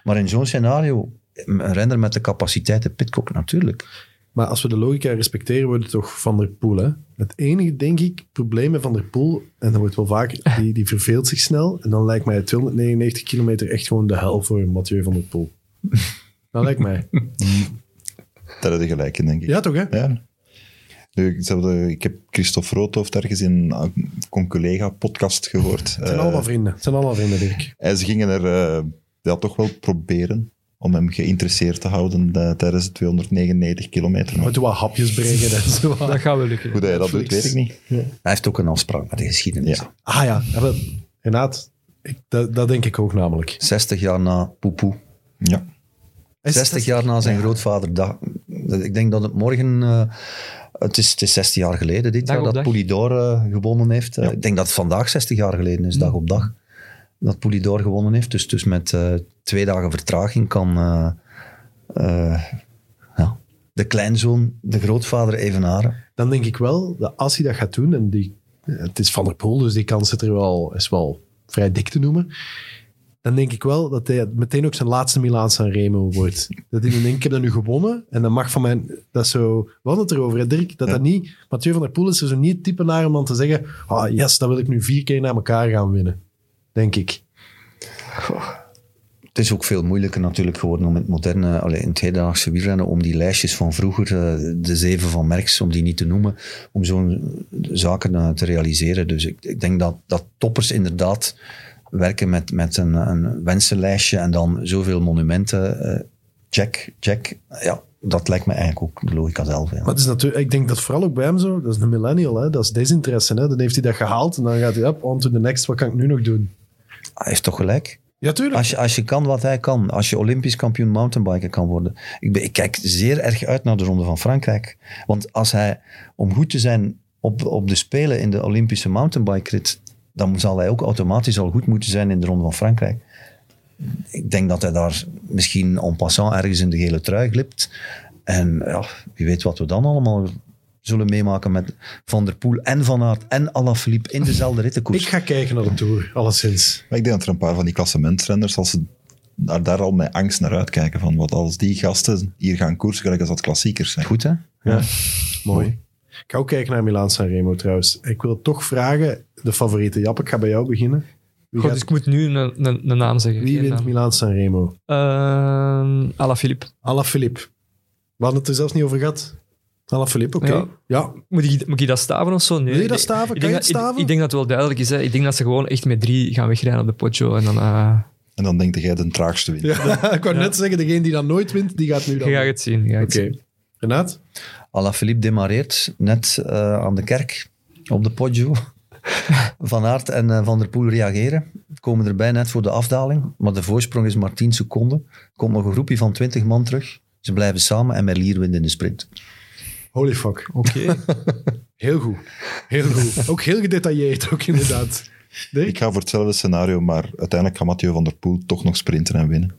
maar in zo'n scenario, een renner met de capaciteiten Pitcock natuurlijk. Maar als we de logica respecteren, wordt het toch Van der Poel. Hè? Het enige, denk ik, probleem met Van der Poel, en dat wordt wel vaker, die, die verveelt zich snel. En dan lijkt mij 299 kilometer echt gewoon de hel voor Mathieu van der Poel. Dat lijkt mij. Daar heb je gelijk in, denk ik. Ja, toch hè? Ja. Ik heb Christophe Roodhoofd ergens in een con-collega-podcast gehoord. Het zijn Eh, allemaal vrienden. Het zijn allemaal vrienden, Dirk. en ze gingen er eh, ja, toch wel proberen om hem geïnteresseerd te houden eh, tijdens de 299 kilometer. Moet je wat hapjes brengen en zo. Dat gaat wel lukken. Hoe dat je dat doet, weet ik niet. Hij heeft ook een afspraak met de geschiedenis. Ja. Ah ja, Renaat, ik, dat, dat denk ik ook namelijk. 60 jaar na Poepoe. Ja. Is- 60 jaar na zijn grootvader. dag- Ik denk dat het morgen... eh, het, is, het is 16 jaar geleden dit Dag jaar dat dag. Polydor eh, gewonnen heeft. Ik denk dat het vandaag 60 jaar geleden is, dag op dag, dat Polydor gewonnen heeft. Dus, dus met eh, twee dagen vertraging kan eh, eh, ja, de kleinzoon de grootvader evenaren. Dan denk ik wel dat als hij dat gaat doen, en die, het is Van der Poel, dus die kans zit er wel, is wel vrij dik te noemen. Dan denk ik wel dat hij meteen ook zijn laatste Milaan San Remo wordt. Dat hij dan denkt, ik heb dat nu gewonnen. En dan mag van mij, dat is zo, we hadden het erover, hè, Dirk, dat Ja. dat niet, Mathieu van der Poel is er zo niet het type naar om dan te zeggen, ah yes, dat wil ik nu vier keer na elkaar gaan winnen. Denk ik. Het is ook veel moeilijker natuurlijk geworden om in het moderne, allee, in het hedendaagse wielrennen, om die lijstjes van vroeger, eh, de zeven van Merckx, om die niet te noemen, om zo'n zaken eh, te realiseren. Dus ik, ik denk dat, dat toppers inderdaad werken met, met een, een wensenlijstje en dan zoveel monumenten. eh, check, check. Ja, dat lijkt me eigenlijk ook de logica zelf. Ja. Maar het is natuurlijk, ik denk dat vooral ook bij hem zo, dat is een millennial, hè, dat is desinteresse. Hè. Dan heeft hij dat gehaald en dan gaat hij op, on to the next, wat kan ik nu nog doen? Hij heeft toch gelijk? Ja, tuurlijk. Als je, als je kan wat hij kan, als je Olympisch kampioen mountainbiker kan worden. Ik, ben, ik kijk zeer erg uit naar de Ronde van Frankrijk. Want als hij, om goed te zijn op, op de Spelen in de Olympische mountainbike-rit, dan zal hij ook automatisch al goed moeten zijn in de Ronde van Frankrijk. Ik denk dat hij daar misschien en passant ergens in de gele trui glipt. En ja, wie weet wat we dan allemaal zullen meemaken met Van der Poel en Van Aert en Alaphilippe in dezelfde rittenkoers. Ik ga kijken naar de Tour, alleszins. Maar ik denk dat er een paar van die klassementrenners, als ze daar, daar al met angst naar uitkijken, van wat als die gasten hier gaan koersen, gelijk als dat klassiekers zijn. Goed, hè? Ja, mooi. Ik ga ook kijken naar Milaan San Remo trouwens. Ik wil toch vragen, de favoriete Jap, ik ga bij jou beginnen. Wie, Goed, gaat- dus ik moet nu een, een, een naam zeggen. wie wint. Milaan San Remo? Ehm, Alaphilippe. Alaphilippe. We hadden het er zelfs niet over gehad. Alaphilippe, oké. Ja. Ja. Moet ik, moet ik dat staven of zo? Nee. Wil je dat staven? Ik Kan denk, je dat, het staven? Ik, ik denk dat het wel duidelijk is. Hè. Ik denk dat ze gewoon echt met drie gaan wegrijden op de Poggio. En dan uh, En dan denk jij de traagste wint. ja. ik wou net zeggen, degene die dan nooit wint, die gaat nu dan. je gaat het zien. Oké. zien. Renaat? Alaphilippe demareert net eh, aan de kerk op de Poggio. Van Aert en eh, Van der Poel reageren. Komen erbij net voor de afdaling. Maar de voorsprong is maar 10 seconden. Komt nog een groepje van 20 man terug. Ze blijven samen en Merlier wint in de sprint. Holy fuck. Oké. Heel goed. Heel goed. Ook heel gedetailleerd, ook inderdaad. Ik ga voor hetzelfde scenario, maar uiteindelijk gaat Mathieu van der Poel toch nog sprinten en winnen.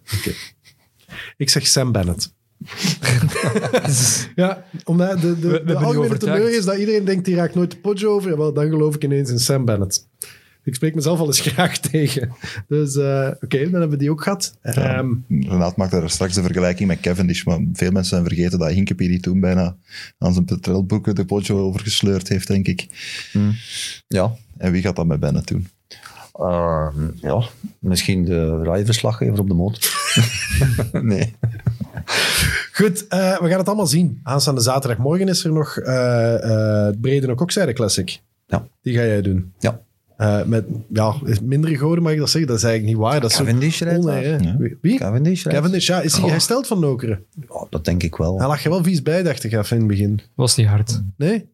Ik zeg Sam Bennett. ja, omdat de, de, de algemene teneur is dat iedereen denkt, die raakt nooit de Poggio over. Ja, wel, dan geloof ik ineens in Sam Bennett. Ik spreek mezelf al eens graag tegen. Dus eh, oké, dan hebben we die ook gehad. Ehm, Renaat maakte daar straks de vergelijking met Cavendish, maar veel mensen zijn vergeten dat Hinkepie die toen bijna aan zijn petrolboeken de Poggio overgesleurd heeft, denk ik. Ja, En wie gaat dat met Bennett doen? eh, ja. misschien de rijverslaggever op de motor. nee. Goed, eh, we gaan het allemaal zien. Aanstaande zaterdagmorgen is er nog eh eh het Brede ook Kokzijde Classic. Ja. Die ga jij doen. Ja. Eh, met ja, mindere goden mag ik dat zeggen. Dat is eigenlijk niet waar. Dat is zo Cavendish rijdt hè. Ja. Wie? Cavendish rijdt. Cavendish, ja. Is hij Oh. hersteld van Nokeren? Ja, dat denk ik wel. Hij lag je wel vies bij, dacht ik, even in het begin. Was niet hard. Nee?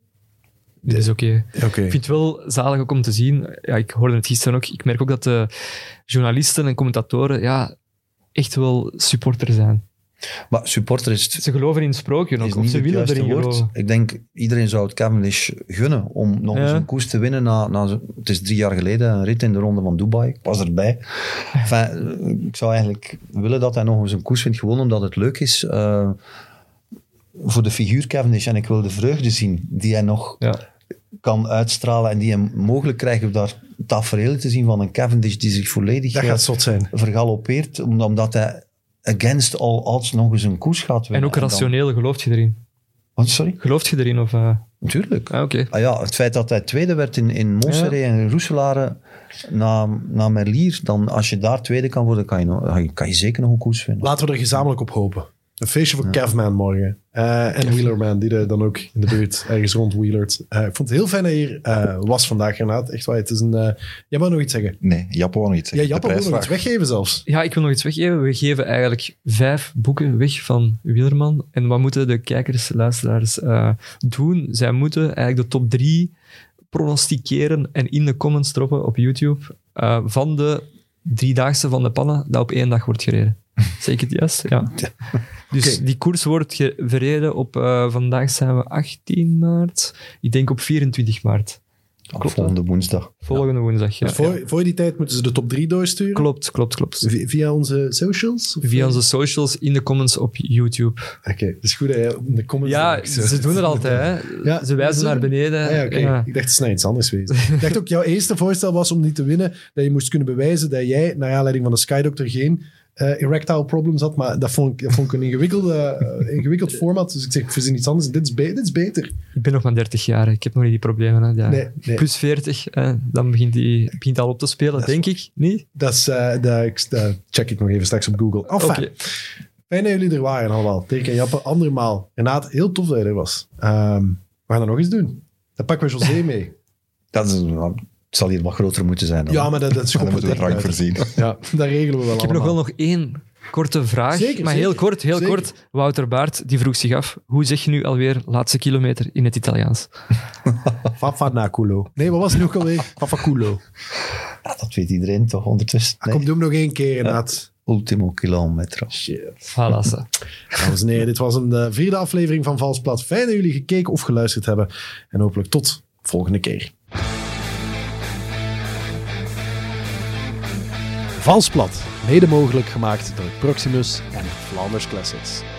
Dit is oké. Oké. Ik vind het wel zalig ook om te zien. Ja, ik hoorde het gisteren ook. Ik merk ook dat de journalisten en commentatoren ja, echt wel supporter zijn. Maar supporter is, Ze geloven in het sprookje is ook. Of niet ze willen erin geloven. Ik denk, iedereen zou het Cavendish gunnen om nog Ja. eens een koers te winnen. Na, na, het is drie jaar geleden, een rit in de ronde van Dubai. Ik was erbij. Enfin, eh, ik zou eigenlijk willen dat hij nog eens een koers wint, gewoon omdat het leuk is eh, voor de figuur Cavendish. En ik wil de vreugde zien die hij nog Ja. kan uitstralen en die hem mogelijk krijgt om daar tafereel te zien van een Cavendish die zich volledig Dat eh, gaat zot zijn. vergalopeert, om- omdat hij against all odds nog eens een koers gaat winnen. En ook dan- rationeel, gelooft je erin? Wat, sorry? Gelooft je erin? Of, eh, Natuurlijk. Ah, oké. Ah ja, het feit dat hij tweede werd in, in Montserrat en Roeselare na, na Merlier, dan als je daar tweede kan worden, kan je, nog- kan je, kan je zeker nog een koers winnen. Laten we er gezamenlijk op hopen. Een feestje voor Kevman morgen. Eh, en Wheelerman, die er dan ook in de buurt ergens rond wheelert. Eh, ik vond het heel fijn dat je hier eh, was vandaag, Renaat. Echt waar, het is een... jij wou nog iets zeggen? Nee, Jappe wou nog iets Ja, zeggen. Jappe De wil nog iets weggeven zelfs. Ja, ik wil nog iets weggeven. We geven eigenlijk vijf boeken weg van Wielerman. En wat moeten de kijkers, luisteraars eh, doen? Zij moeten eigenlijk de top drie pronosticeren en in de comments droppen op YouTube eh, van de driedaagse van de pannen dat op één dag wordt gereden. Ik het juist? Ja. Dus die koers wordt verreden op, eh, vandaag zijn we 18 maart, ik denk op 24 maart. Klopt, Volgende woensdag. Volgende woensdag, ja. Dus voor, voor die tijd moeten ze de top 3 doorsturen. Klopt, klopt, klopt. Vi- Via onze socials? Via onze socials, in de comments op YouTube. Oké, het is goed dat jij in de comments... Ja, ze doen het altijd. Hè. Ja, ze wijzen ze- naar beneden. Ah, ja, oké. Ja. Ik dacht, het is nou iets anders geweest. ik dacht ook, jouw eerste voorstel was om niet te winnen, dat je moest kunnen bewijzen dat jij, naar aanleiding van de Sky Doctor, geen eh, erectile problems had. Maar dat vond ik, dat vond ik een ingewikkelde, eh, ingewikkeld format. Dus ik zeg, ik verzin iets anders. Dit is, be- dit is beter. Ik ben nog maar 30 jaar. Ik heb nog niet die problemen. Hè. Ja. Nee, nee. Plus 40, eh, dan begint die begint al op te spelen, denk ik. Niet? Dat, is, eh, dat, ik- dat check ik nog even straks op Google. Enfin, Oké. fijn dat jullie er waren allemaal. Dirk en Jappe, andermaal. Renaat, heel tof dat je er was. Ehm, we gaan dat nog eens doen. Dan pakken we José mee. Dat is, het zal hier wat groter moeten zijn. Dan. Ja, maar dat, dat is Dan gewoon moeten we drank voorzien. Ja, dat regelen we wel Ik heb nog wel nog één korte vraag. Zeker, maar zeker. heel kort, heel Zeker. kort. Wouter Baart die vroeg zich af, hoe zeg je nu alweer laatste kilometer in het Italiaans? Fafanaculo. Nee, wat was het nu ook alweer? Fafaculo. Ja, dat weet iedereen toch ondertussen. Ah, Kom, doe hem nog één keer, Renaat. Ultimo kilometro. Shit. Dames en heren, dit was een de vierde aflevering van Valsplat. Fijn dat jullie gekeken of geluisterd hebben. En hopelijk tot volgende keer. Valsplat, mede mogelijk gemaakt door Proximus en Flanders Classics.